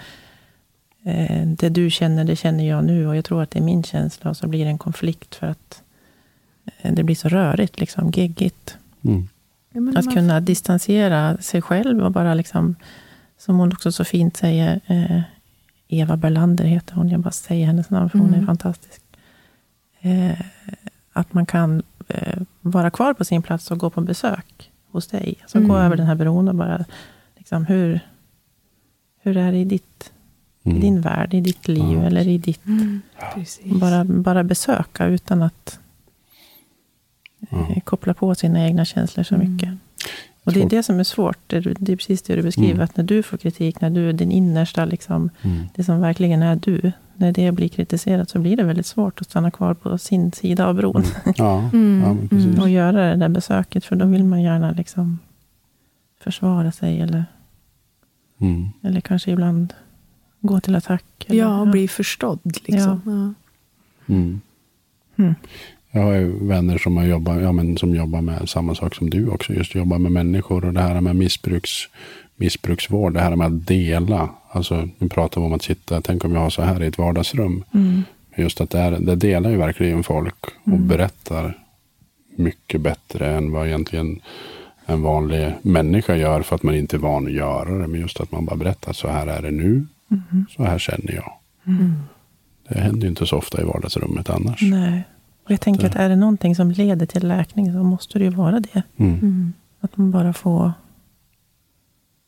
eh, det du känner, det känner jag nu. Och jag tror att det är min känsla. Och så blir det en konflikt för att eh, det blir så rörigt, liksom, geggigt. Mm. Att kunna distansera sig själv och bara liksom, som hon också så fint säger, eh, Eva Berlander heter hon, jag bara säger hennes namn för hon är mm. fantastisk. Eh, att man kan eh, vara kvar på sin plats och gå på besök hos dig. Alltså mm. gå över den här bron och bara, liksom, hur, hur är det i, ditt, mm. i din värld, i ditt liv ja. eller i ditt... Mm. Bara, bara besöka utan att eh, koppla på sina egna känslor så mm. mycket. Och det är det som är svårt. Det är, precis det du beskriver. Mm. Att när du får kritik, när du, din innersta, liksom, mm. det som verkligen är du, när det blir kritiserat så blir det väldigt svårt att stanna kvar på sin sida av bron. Mm. Ja, <laughs> mm. ja mm. Och göra det där besöket, för då vill man gärna liksom försvara sig. Eller, mm. eller kanske ibland gå till attack. Eller, ja, och bli förstådd. Liksom. Ja. Mm. Jag har ju vänner som, har jobbat, ja, men som jobbar med samma sak som du också. Just jobbar med människor och det här med missbruks, missbruksvård. Det här med att dela. Alltså, nu pratar vi om att sitta, tänk om jag har så här i ett vardagsrum. Mm. Just att det, är, det delar ju verkligen folk och mm. berättar mycket bättre än vad egentligen en vanlig människa gör för att man inte är van att göra det. Men just att man bara berättar, så här är det nu, mm. så här känner jag. Mm. Det händer ju inte så ofta i vardagsrummet annars. Nej. Och jag tänker att är det någonting som leder till läkning så måste det ju vara det. Mm. mm. Att man bara får,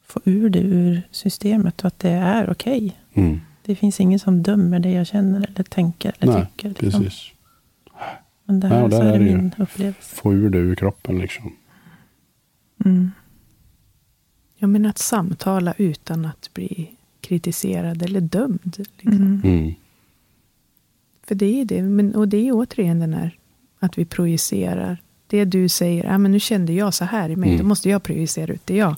får ur det ur systemet och att det är okej. Okay. Mm. Det finns ingen som dömer det jag känner eller tänker eller Nej, tycker. Liksom. Precis. Men det här, Nej, så är det min upplevelse. Få ur det ur kroppen liksom. Mm. Ja, men att samtala utan att bli kritiserad eller dömd. Liksom. Mm. För det är det. Men, och det är återigen den här att vi projicerar. Det du säger, ah, men nu kände jag så här i mig, mm. då måste jag projicera ut det jag,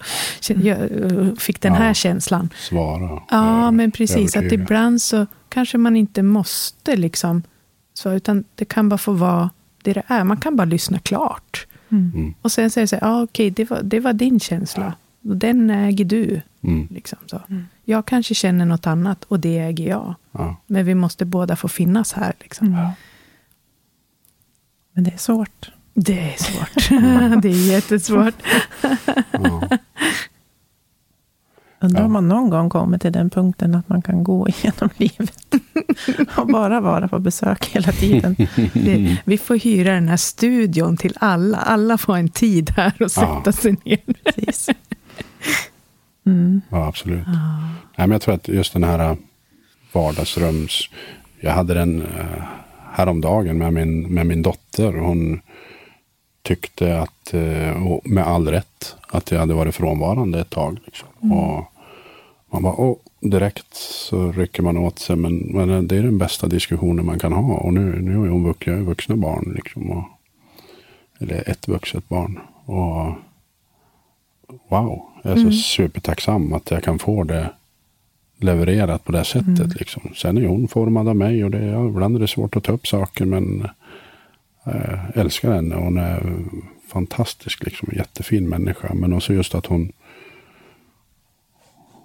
jag uh, fick den ja, här känslan. Svara. Ja, men precis. Att ibland så kanske man inte måste liksom, så, utan det kan bara få vara det det är. Man kan bara lyssna klart. Mm. mm. Och sen säger så här, ah, okej, okay, det, var, det var din känsla. Den äger du. Mm. Liksom så. Mm. Jag kanske känner något annat och det äger jag. Ja. Men vi måste båda få finnas här. Liksom. Mm. Men det är svårt. Det är svårt. <laughs> det är jättesvårt. <laughs> Ja. Undrar Ja. om man någon gång kommer till den punkten att man kan gå <laughs> igenom livet och bara vara på besök hela tiden. Det, vi får hyra den här studion till alla. Alla får en tid här och sätta Ja. sig ner. Precis. Mm. ja, absolut. Nej, men jag tror att just den här vardagsrums... Jag hade den äh, häromdagen med min, med min dotter. Hon tyckte att, och med all rätt, att jag hade varit frånvarande ett tag. Liksom. Och man bara, åh, direkt så rycker man åt sig. Men, men det är den bästa diskussionen man kan ha. Och nu, nu är hon vux, jag är vuxna barn. Liksom, och, eller ett vuxet barn. Och wow, jag är så supertacksam att jag kan få det levererat på det sättet. Liksom. Sen är hon formad av mig och det, ja, ibland är det svårt att ta upp saker men äh, älskar henne. Hon är fantastisk, liksom, jättefin människa. Men också just att hon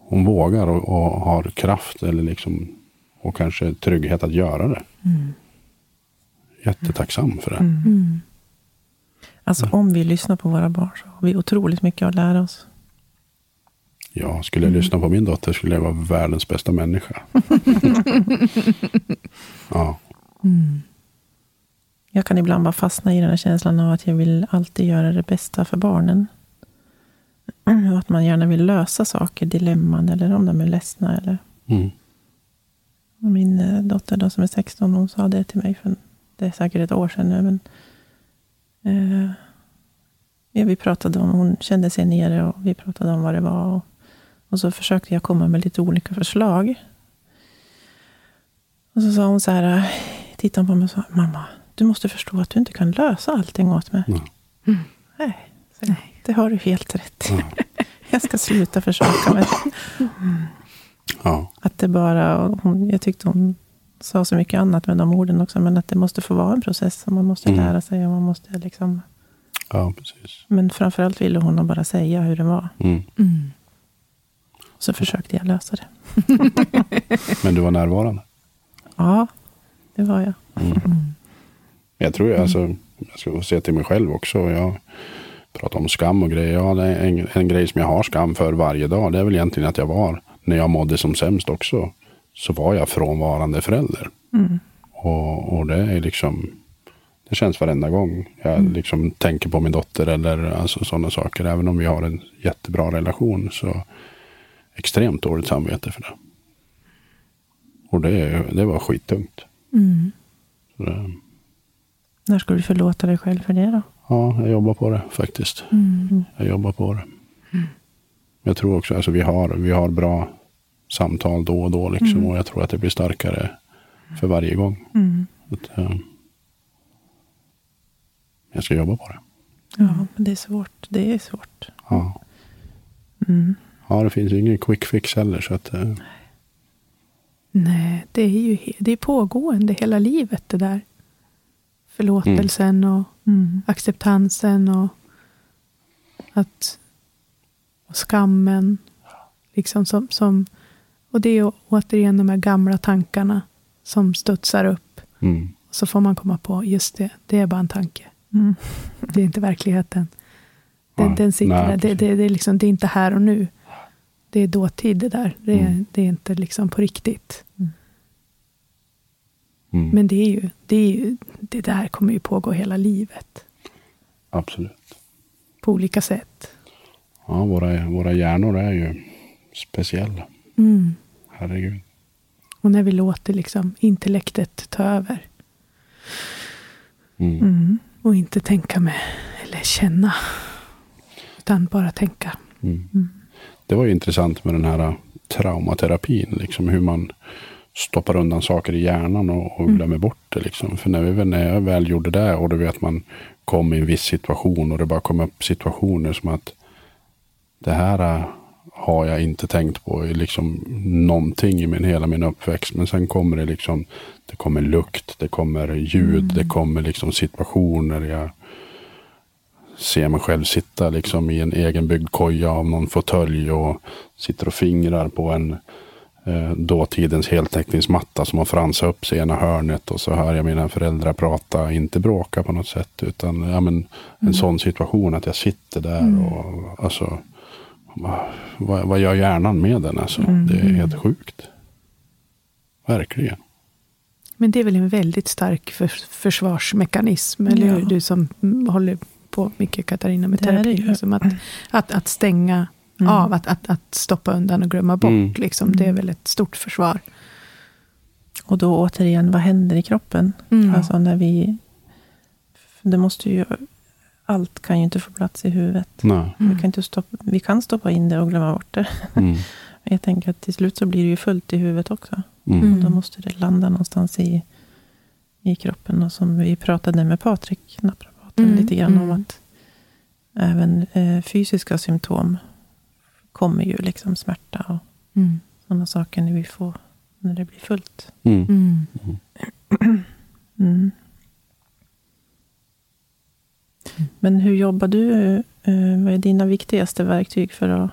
hon vågar och, och har kraft eller liksom, och kanske trygghet att göra det. Jättetacksam för det. Mm. Alltså om vi lyssnar på våra barn så har vi otroligt mycket att lära oss. Ja, skulle jag lyssna på min dotter skulle jag vara världens bästa människa. <laughs> ja, Mm. Jag kan ibland bara fastna i den här känslan av att jag vill alltid göra det bästa för barnen. Och att man gärna vill lösa saker, dilemman eller om de är ledsna. Eller. mm. Min eh, dotter då, som är 16, hon sa det till mig för det är säkert ett år sedan nu. Men, eh, ja, vi pratade om, hon kände sig nere och vi pratade om vad det var. Och, och så försökte jag komma med lite olika förslag. Och så sa hon så här, tittade på mig och sa, mamma, du måste förstå att du inte kan lösa allting åt mig. Ja. Nej, så, det har du helt rätt Ja. <laughs> Jag ska sluta försöka med det. ja. Att det bara, hon, jag tyckte hon sa så mycket annat med de orden också, men att det måste få vara en process. Och man måste Mm. lära sig och man måste liksom... ja, precis. Men framförallt ville hon bara säga hur det var. Mm. Mm. Så försökte jag lösa det. <laughs> Men du var närvarande. Ja, det var jag. Mm. Jag tror, alltså, jag ska se till mig själv också. Jag pratar om skam och grejer. Ja, det är en, en grej som jag har skam för varje dag. Det är väl egentligen att jag var, när jag mådde som sämst också, så var jag frånvarande förälder. Mm. Och, och det är liksom, det känns varenda gång jag Mm. liksom tänker på min dotter eller alltså sådana saker. Även om vi har en jättebra relation så extremt dåligt samvete för det. Och det, det var skittungt. Mm. Det, När ska du förlåta dig själv för det då? ja, jag jobbar på det faktiskt. Mm. Jag jobbar på det. Jag tror också, alltså vi har, vi har bra samtal då och då liksom. Och jag tror att det blir starkare för varje gång. Mm. Att, eh, jag ska jobba på det. Ja, men det är svårt. Det är svårt. Ja. Mm. Ja, det finns ju ingen quick fix heller. Så att, eh, Nej, det är ju det är pågående hela livet det där. Förlåtelsen och Mm. acceptansen och att och skammen. Liksom som, som, och det är återigen de här gamla tankarna som studsar upp. mm, Så får man komma på, just det, det är bara en tanke. Mm. Det är inte verkligheten. Den, Ja, den sitter nej, där. Det, det, det, är liksom, det är inte här och nu. Det är dåtid det där. Det är, Mm. det är inte liksom på riktigt. mm, Men det är ju, det är ju, det där kommer ju pågå hela livet. absolut. På olika sätt. Ja, våra, våra hjärnor är ju speciella. Mm. Herregud. Och när vi låter liksom intellektet ta över. Mm. Mm. Och inte tänka med, eller känna. Utan bara tänka. Mm. Det var ju intressant med den här äh, traumaterapin. Liksom hur man stoppar undan saker i hjärnan och, och glömmer bort det. Liksom. För när, vi, när jag väl gjorde det och du vet man kom i en viss situation och det bara kom upp situationer som att det här äh, har jag inte tänkt på liksom någonting i min, hela min uppväxt. Men sen kommer det liksom, det kommer lukt, det kommer ljud, det kommer liksom situationer. Jag ser mig själv sitta liksom i en egenbyggd koja av någon fåtölj och sitter och fingrar på en, eh, dåtidens heltäckningsmatta som har fransat upp sig i ena hörnet och så hör jag mina föräldrar prata, inte bråka på något sätt, utan ja, men, en Mm. sån situation att jag sitter där och alltså, vad, vad gör hjärnan med den alltså? Mm. Det är helt sjukt. Verkligen. Men det är väl en väldigt stark för, försvarsmekanism, eller hur? Ja. Du som mm, håller på mycket, Katarina, med det terapi. Liksom att, att, att stänga Mm. av, att, att, att stoppa undan och glömma bort. Mm. Liksom. Det är väl ett stort försvar. Och då återigen, vad händer i kroppen? Mm. Alltså när vi... Det måste ju... Allt kan ju inte få plats i huvudet. Nej. Vi, kan inte stoppa, vi kan stoppa in det och glömma bort det. Mm. <laughs> Men jag tänker att till slut så blir det ju fullt i huvudet också. Mm. Mm. Och då måste det landa någonstans i, i kroppen. Och som vi pratade med Patrik, naprapaten, Mm, lite grann om mm. att även eh, fysiska symptom kommer ju liksom smärta och Mm. sådana saker när vi får, när det blir fullt. Mm. Mm. Mm. Men hur jobbar du? Eh, Vad är dina viktigaste verktyg för, att,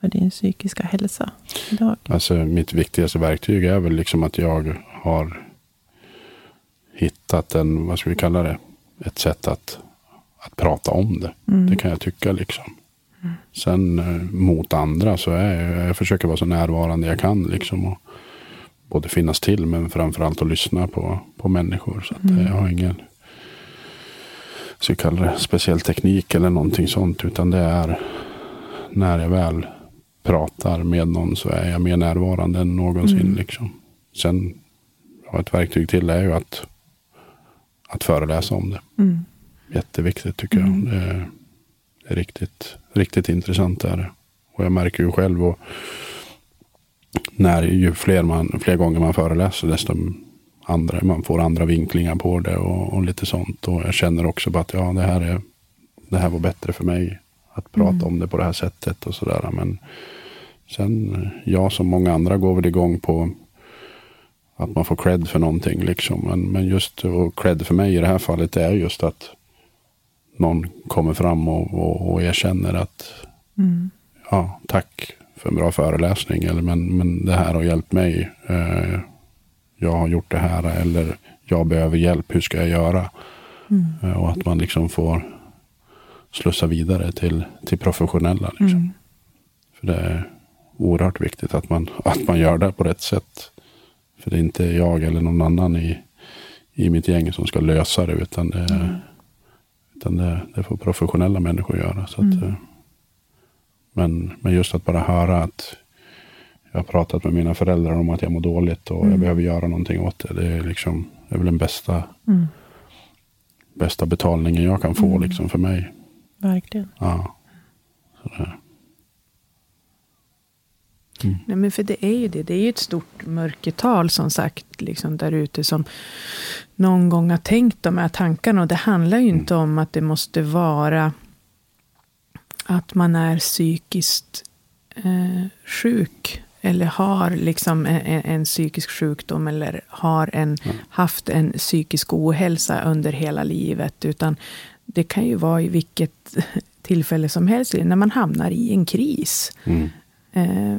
för din psykiska hälsa idag? Alltså mitt viktigaste verktyg är väl liksom att jag har hittat en, vad ska vi kalla det, ett sätt att, att prata om det. Mm. Det kan jag tycka liksom. Sen eh, mot andra så är jag, jag försöker vara så närvarande jag kan liksom. Och både finnas till men framförallt att lyssna på, på människor. Så att, eh, jag har ingen så kallar det speciell teknik eller någonting sånt. Utan det är när jag väl pratar med någon så är jag mer närvarande än någonsin. Mm. Liksom. Sen ja, ett verktyg till är ju att, att föreläsa om det. Mm. Jätteviktigt tycker Mm. jag. Det är, det är riktigt, riktigt intressant. Är det. Och jag märker ju själv och när ju fler, man, fler gånger man föreläser desto andra, man får andra vinklingar på det och, och lite sånt. Och jag känner också på att ja, det här, är, det här var bättre för mig. Att prata Mm. om det på det här sättet och sådär. Men sen, jag som många andra går väl igång på att man får cred för någonting. Liksom. Men, men just och cred för mig i det här fallet är just att någon kommer fram och, och, och erkänner att Mm. ja, tack för en bra föreläsning. Eller, men, men det här har hjälpt mig. Eh, jag har gjort det här. Eller jag behöver hjälp. Hur ska jag göra? Mm. Eh, och att man liksom får slussa vidare till, till professionella. Liksom. Mm. För det är oerhört viktigt att man, att man gör det på rätt sätt. För det är inte jag eller någon annan i, i mitt gäng som ska lösa det. Utan det, Mm. utan det, det får professionella människor göra. Så Mm. eh, men, men just att bara höra att jag har pratat med mina föräldrar om att jag mår dåligt och jag Mm. behöver göra någonting åt det. Det är, liksom, det är väl den bästa, Mm. bästa betalningen jag kan få Mm. liksom, för mig. Verkligen. Ja. Sådär. Nej, men för det är ju det. Det är ju ett stort mörkertal som sagt liksom där ute som någon gång har tänkt de här tankarna. Och det handlar ju inte om att det måste vara att man är psykiskt eh, sjuk eller har liksom en, en, en psykisk sjukdom eller har en, Mm. haft en psykisk ohälsa under hela livet. Utan det kan ju vara i vilket <laughs> tillfälle som helst, när man hamnar i en kris. Mm. Eh,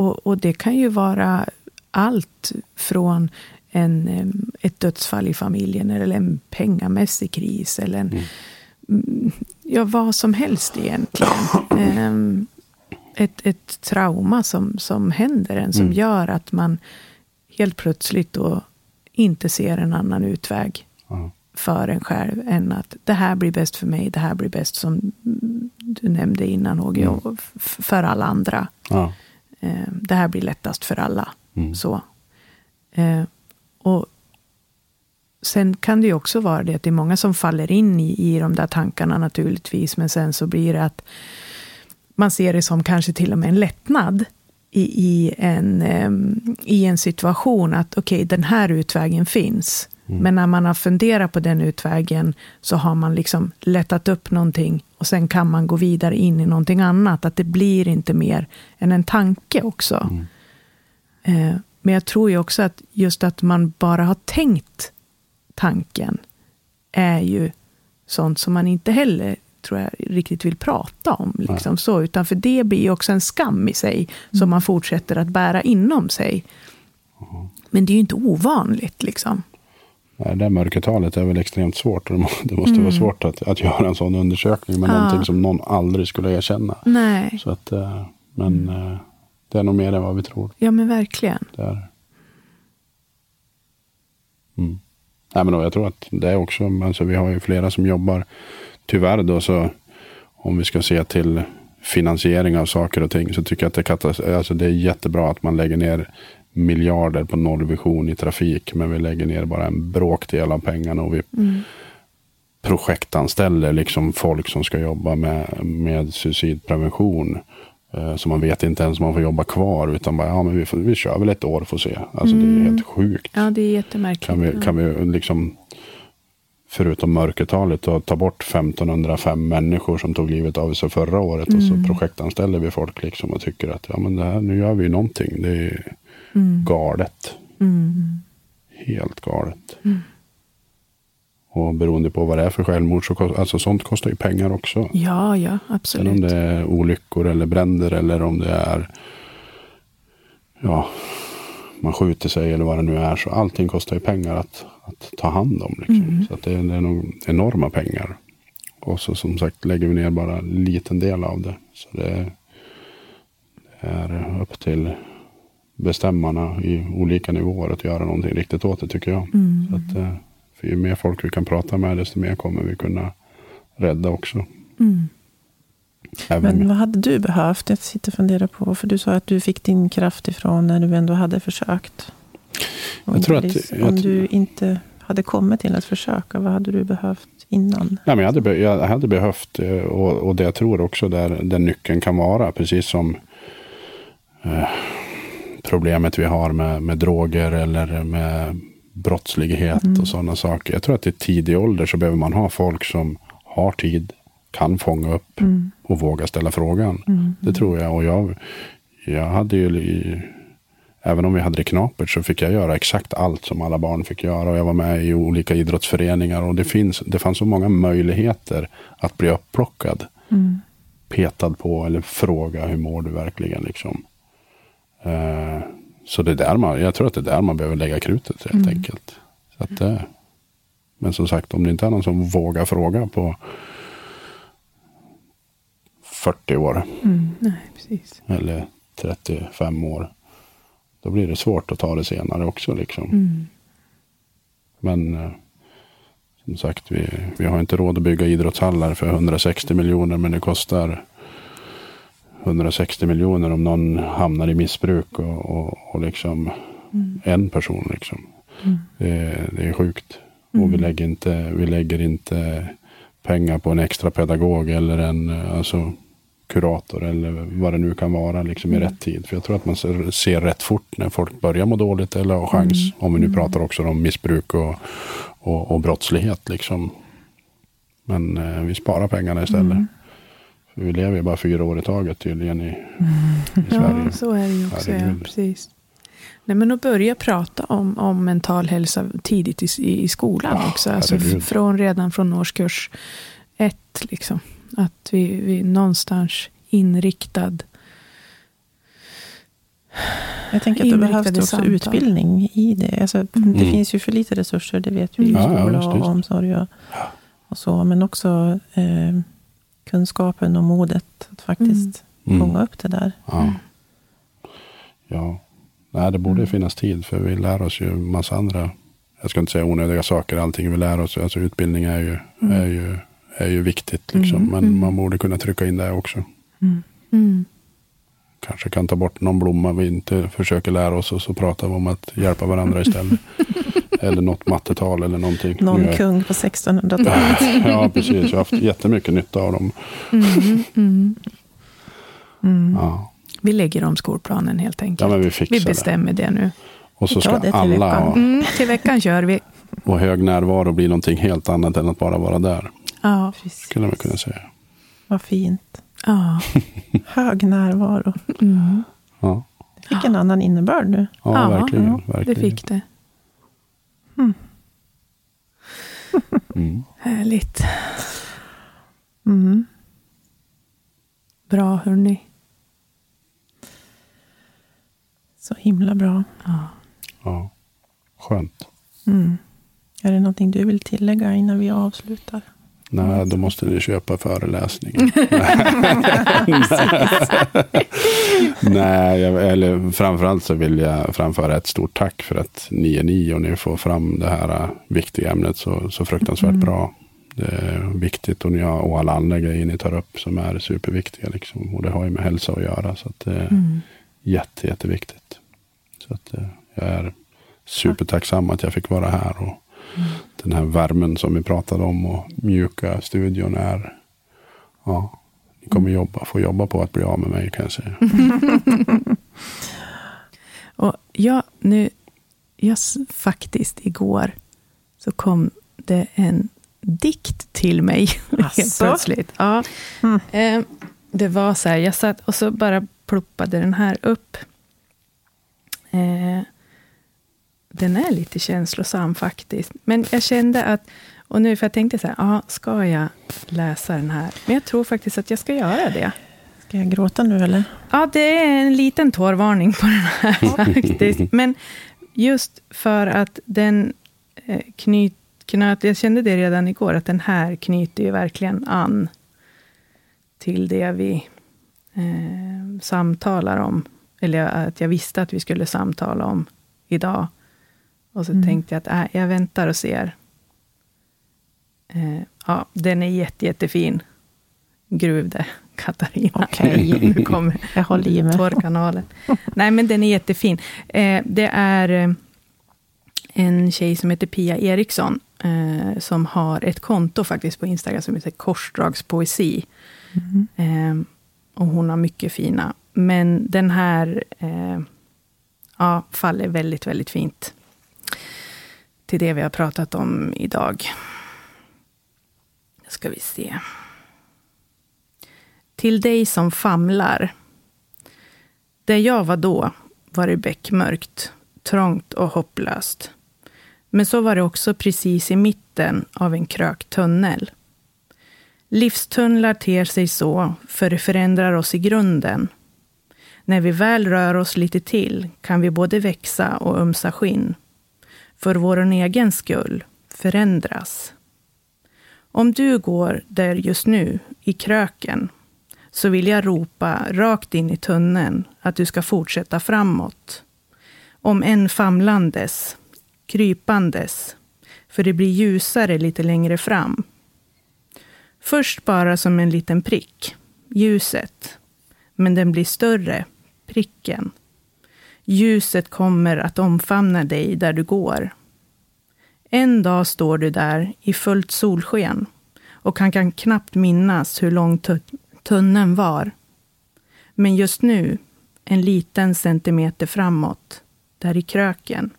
och, och det kan ju vara allt från en, ett dödsfall i familjen eller en pengamässig kris eller en, Mm. mm, ja, vad som helst egentligen. Ett, ett trauma som, som händer en som Mm. gör att man helt plötsligt då inte ser en annan utväg Ja. för en själv än att det här blir bäst för mig, det här blir bäst som mm, du nämnde innan HG, Mm. och f- för alla andra. Ja. Eh, det här blir lättast för alla. Mm. Så. Eh, och sen kan det ju också vara det att det är många som faller in i, i de där tankarna naturligtvis, men sen så blir det att man ser det som kanske till och med en lättnad i, i, en, em, i en situation att okej, den här utvägen finns. Mm. Men när man har funderat på den utvägen så har man liksom lättat upp någonting och sen kan man gå vidare in i någonting annat. Att det blir inte mer än en tanke också. Mm. Eh, men jag tror ju också att just att man bara har tänkt tanken är ju sånt som man inte heller tror jag riktigt vill prata om. Liksom så, utan för det blir också en skam i sig, som man fortsätter att bära inom sig. Men det är ju inte ovanligt. liksom. Det mörkertalet är väl extremt svårt. Må- <laughs> Det måste vara svårt att, att göra en sån undersökning med Mm. Ja. någonting som någon aldrig skulle erkänna. Nej, Så att, eh, men eh, det är nog mer än vad vi tror. ja men verkligen. Det är. Mm. Nej, men då, jag tror att det är också, alltså, vi har ju flera som jobbar, tyvärr då så, om vi ska se till finansiering av saker och ting, så tycker jag att det, alltså, det är jättebra att man lägger ner miljarder på nollvision i trafik, men vi lägger ner bara en bråkdel av pengarna och vi projektanställer liksom folk som ska jobba med, med suicidprevention. Eh, Så man vet inte ens om man får jobba kvar, utan bara, ja men vi, får, vi kör väl ett år får se. Alltså det är helt sjukt. Ja, det är jättemärkligt. Kan vi, kan vi liksom, förutom mörkertalet, då, ta bort 1505 människor som tog livet av sig förra året och så projektanställer vi folk liksom och tycker att ja, men det här, nu gör vi ju någonting. Det är galet. Mm. Helt galet. Och beroende på vad det är för självmord, så kost, alltså sånt kostar ju pengar också. Ja, ja, Sen om absolut. det är olyckor eller bränder eller om det är ja, man skjuter sig eller vad det nu är. Så allting kostar ju pengar att, att ta hand om. Liksom. Så att det, är- det är nog enorma pengar. Och så som sagt lägger vi ner bara en liten del av det. Så det, det är upp till bestämmarna i olika nivåer att göra någonting riktigt åt det tycker jag. Så att, eh, för ju mer folk vi kan prata med desto mer kommer vi kunna rädda också. Mm. Även Men vad hade du behövt? Jag sitter och funderar på, för du sa att du fick din kraft ifrån när du ändå hade försökt. Och Jag tror att- jag om tror- du inte hade kommit till att försöka, vad hade du behövt innan? Nej, men jag, hade jag hade behövt, eh, och, och det jag tror också där, där nyckeln kan vara, precis som eh, problemet vi har med, med droger eller med brottslighet och sådana saker. Jag tror att i tidig ålder så behöver man ha folk som har tid, kan fånga upp och våga ställa frågan. Det tror jag. Och jag, jag hade ju, även om vi hade det knapert så fick jag göra exakt allt som alla barn fick göra. Och jag var med i olika idrottsföreningar och det, finns, det fanns så många möjligheter att bli upplockad. Petad på eller fråga hur mår du verkligen liksom. Eh, så det är där man, jag tror att det är där man behöver lägga krutet helt enkelt. Så att, eh, men som sagt, om det inte är någon som vågar fråga på 40 år Nej, precis. eller 35 år. Då blir det svårt att ta det senare också. Liksom. Mm. Men eh, som sagt, vi, vi har inte råd att bygga idrottshallar för 160 miljoner. Men det kostar 160 miljoner om någon hamnar i missbruk och, och, och liksom en person. Liksom. Det, är- det är sjukt. Och vi lägger, inte, vi lägger inte pengar på en extra pedagog eller en alltså, kurator eller vad det nu kan vara liksom, i rätt tid. För jag tror att man ser, ser rätt fort när folk börjar må dåligt eller har chans. Om vi nu pratar också om missbruk och, och, och brottslighet. Liksom. Men eh, vi sparar pengarna istället. Vi lever ju bara fyra år i taget tydligen i, i Sverige. Ja, så är det ju också. Ja, precis. Nej, men att börja prata om, om mental hälsa tidigt i, i skolan Ja, också. Alltså från, redan från årskurs ett. Liksom. Att vi, vi någonstans inriktad. Jag tänker att det behövs det också samtal. utbildning i det. Alltså, Det Mm. finns ju för lite resurser, det vet vi i Ja, ja, skola och omsorg och, och så. Men också eh, kunskapen och modet att faktiskt Mm. fånga upp det där. Ja. ja. Nej, det borde finnas tid för vi lär oss ju massa andra, jag ska inte säga onödiga saker, allting vi lär oss, alltså utbildning är ju, är ju, är ju viktigt liksom. Men man borde kunna trycka in det också. Mm. Kanske kan ta bort någon blomma vi inte försöker lära oss och så pratar vi om att hjälpa varandra istället. <laughs> eller något mattetal eller någonting. Någon är- kung på 1600-talet. <laughs> Ja, precis. Jag har haft jättemycket nytta av dem. Mm. Mm. Mm. Ja, Vi lägger om skolplanen helt enkelt. ja men vi fixar vi det. bestämmer det nu. Och så Vi tar ska det till alla veckan. ha, Mm, till veckan kör vi. och hög närvaro bli någonting helt annat än att bara vara där. Ja, Skulle man kunna säga. Vad fint. ja. <laughs> Hög närvaro. Mm. Ja, Det fick en annan innebörd nu. ja, Ja, verkligen. ja, verkligen. det fick det. Mm. Härligt. Mm. Bra, hörni. Så himla bra. Ja. Ja. Skönt. Mm. Är det någonting du vill tillägga innan vi avslutar? Nej, då måste ni köpa föreläsningen. <laughs> <laughs> Nej, jag, eller framförallt så vill jag framföra ett stort tack för att ni är ni och ni får fram det här viktiga ämnet så, så fruktansvärt Mm. bra. Det är viktigt och, ni har, och alla andra grejer ni tar upp som är superviktiga. Liksom. Och det har ju med hälsa att göra. Så att det är Mm. jätte, jätteviktigt. Så att eh, jag är supertacksam att jag fick vara här. Och Den här värmen som vi pratade om och mjuka studion är. Ja, ni kommer jobba, få jobba på att bli av med mig kan jag säga. <laughs> Och ja, nu, jag, faktiskt igår så kom det en dikt till mig. <laughs> Helt plötsligt. Ja. Mm. Eh, det var så här, jag satt och så bara ploppade den här upp. Eh, den är lite känslosam faktiskt. Men jag kände att, och nu för jag tänkte så här, ja, ska jag läsa den här? Men jag tror faktiskt att jag ska göra det. Ska jag gråta nu eller? Ja, det är en liten tårvarning på den här <laughs> faktiskt. Men just för att den eh, knyt, knöt, jag kände det redan igår, att den här knyter ju verkligen an till det vi eh, samtalar om. Eller att jag visste att vi skulle samtala om idag. Och så Mm. tänkte jag att äh, jag väntar och ser. Eh, ja, den är jätte, jättefin. Gruvde <laughs> Katarina. Okej. Nu kommer <laughs> Jag håller i mig. Torrkanalen. <laughs> Nej, men den är jättefin. Eh, det är eh, en tjej som heter Pia Eriksson, eh, som har ett konto faktiskt på Instagram som heter Korsdragspoesi. Mm. Eh, och hon har mycket fina. Men den här eh, ja, faller väldigt, väldigt fint till det vi har pratat om idag. Nu ska vi se. Till dig som famlar. Där jag var då var det bäckmörkt, trångt och hopplöst. Men så var det också precis i mitten av en krökt tunnel. Livstunnlar ter sig så, för det förändrar oss i grunden. När vi väl rör oss lite till kan vi både växa och ömsa skinn. För vår egen skull förändras. Om du går där just nu, i kröken, så vill jag ropa rakt in i tunneln att du ska fortsätta framåt. Om än famlandes, krypandes, för det blir ljusare lite längre fram. Först bara som en liten prick, ljuset. Men den blir större, pricken. Ljuset kommer att omfamna dig där du går. En dag står du där i fullt solsken och han kan knappt minnas hur lång tunneln var. Men just nu, en liten centimeter framåt, där i kröken.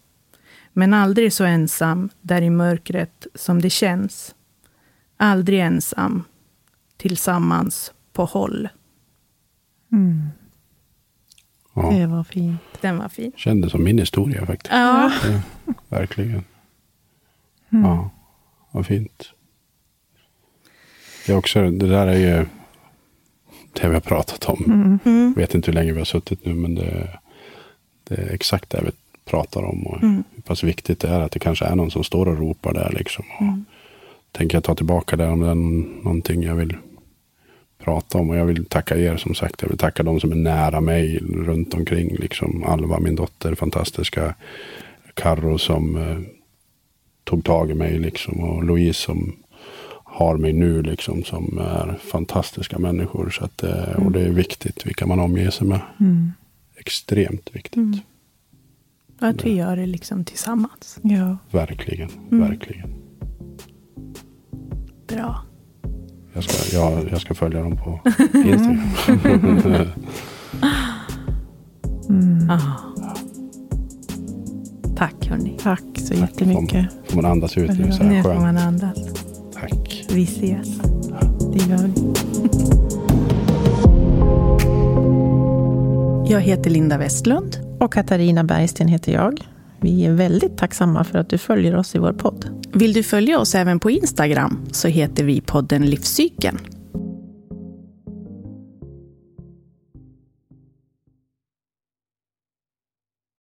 Men aldrig så ensam där i mörkret som det känns. Aldrig ensam, tillsammans på håll. Mm. Ja, Det var fint. Den var fin. kändes som min historia faktiskt. Ja, Det, verkligen. Mm. Ja, vad fint. Det, är också, det där är ju det vi har pratat om. Mm. mm. Vet inte hur länge vi har suttit nu, men det, det är exakt det vi pratar om. Och Mm. Hur pass viktigt det är att det kanske är någon som står och ropar där. Liksom. Och Mm. Tänker jag ta tillbaka det om det är någonting jag vill prata om. Och jag vill tacka er som sagt. Jag vill tacka de som är nära mig runt omkring. Liksom Alva, min dotter, fantastiska. Karro som eh, tog tag i mig. Liksom, och Louise som har mig nu. Liksom, som är fantastiska människor. Så att, eh, Och det är viktigt vilka man omger sig med. Mm. Extremt viktigt. Mm. Att vi gör det liksom tillsammans. Ja. Verkligen. Mm. Verkligen. Bra. Jag ska, jag, jag ska följa dem på <laughs> Instagram. Mm. Ah. Tack hörni. Tack så Tack. jättemycket. Får man andas ut nu så Nu här får man andas. Tack. Vi ses. Det gör vi. Jag heter Linda Westlund. Och Katarina Bergsten heter jag. Vi är väldigt tacksamma för att du följer oss i vår podd. Vill du följa oss även på Instagram så heter vi podden Livscykeln.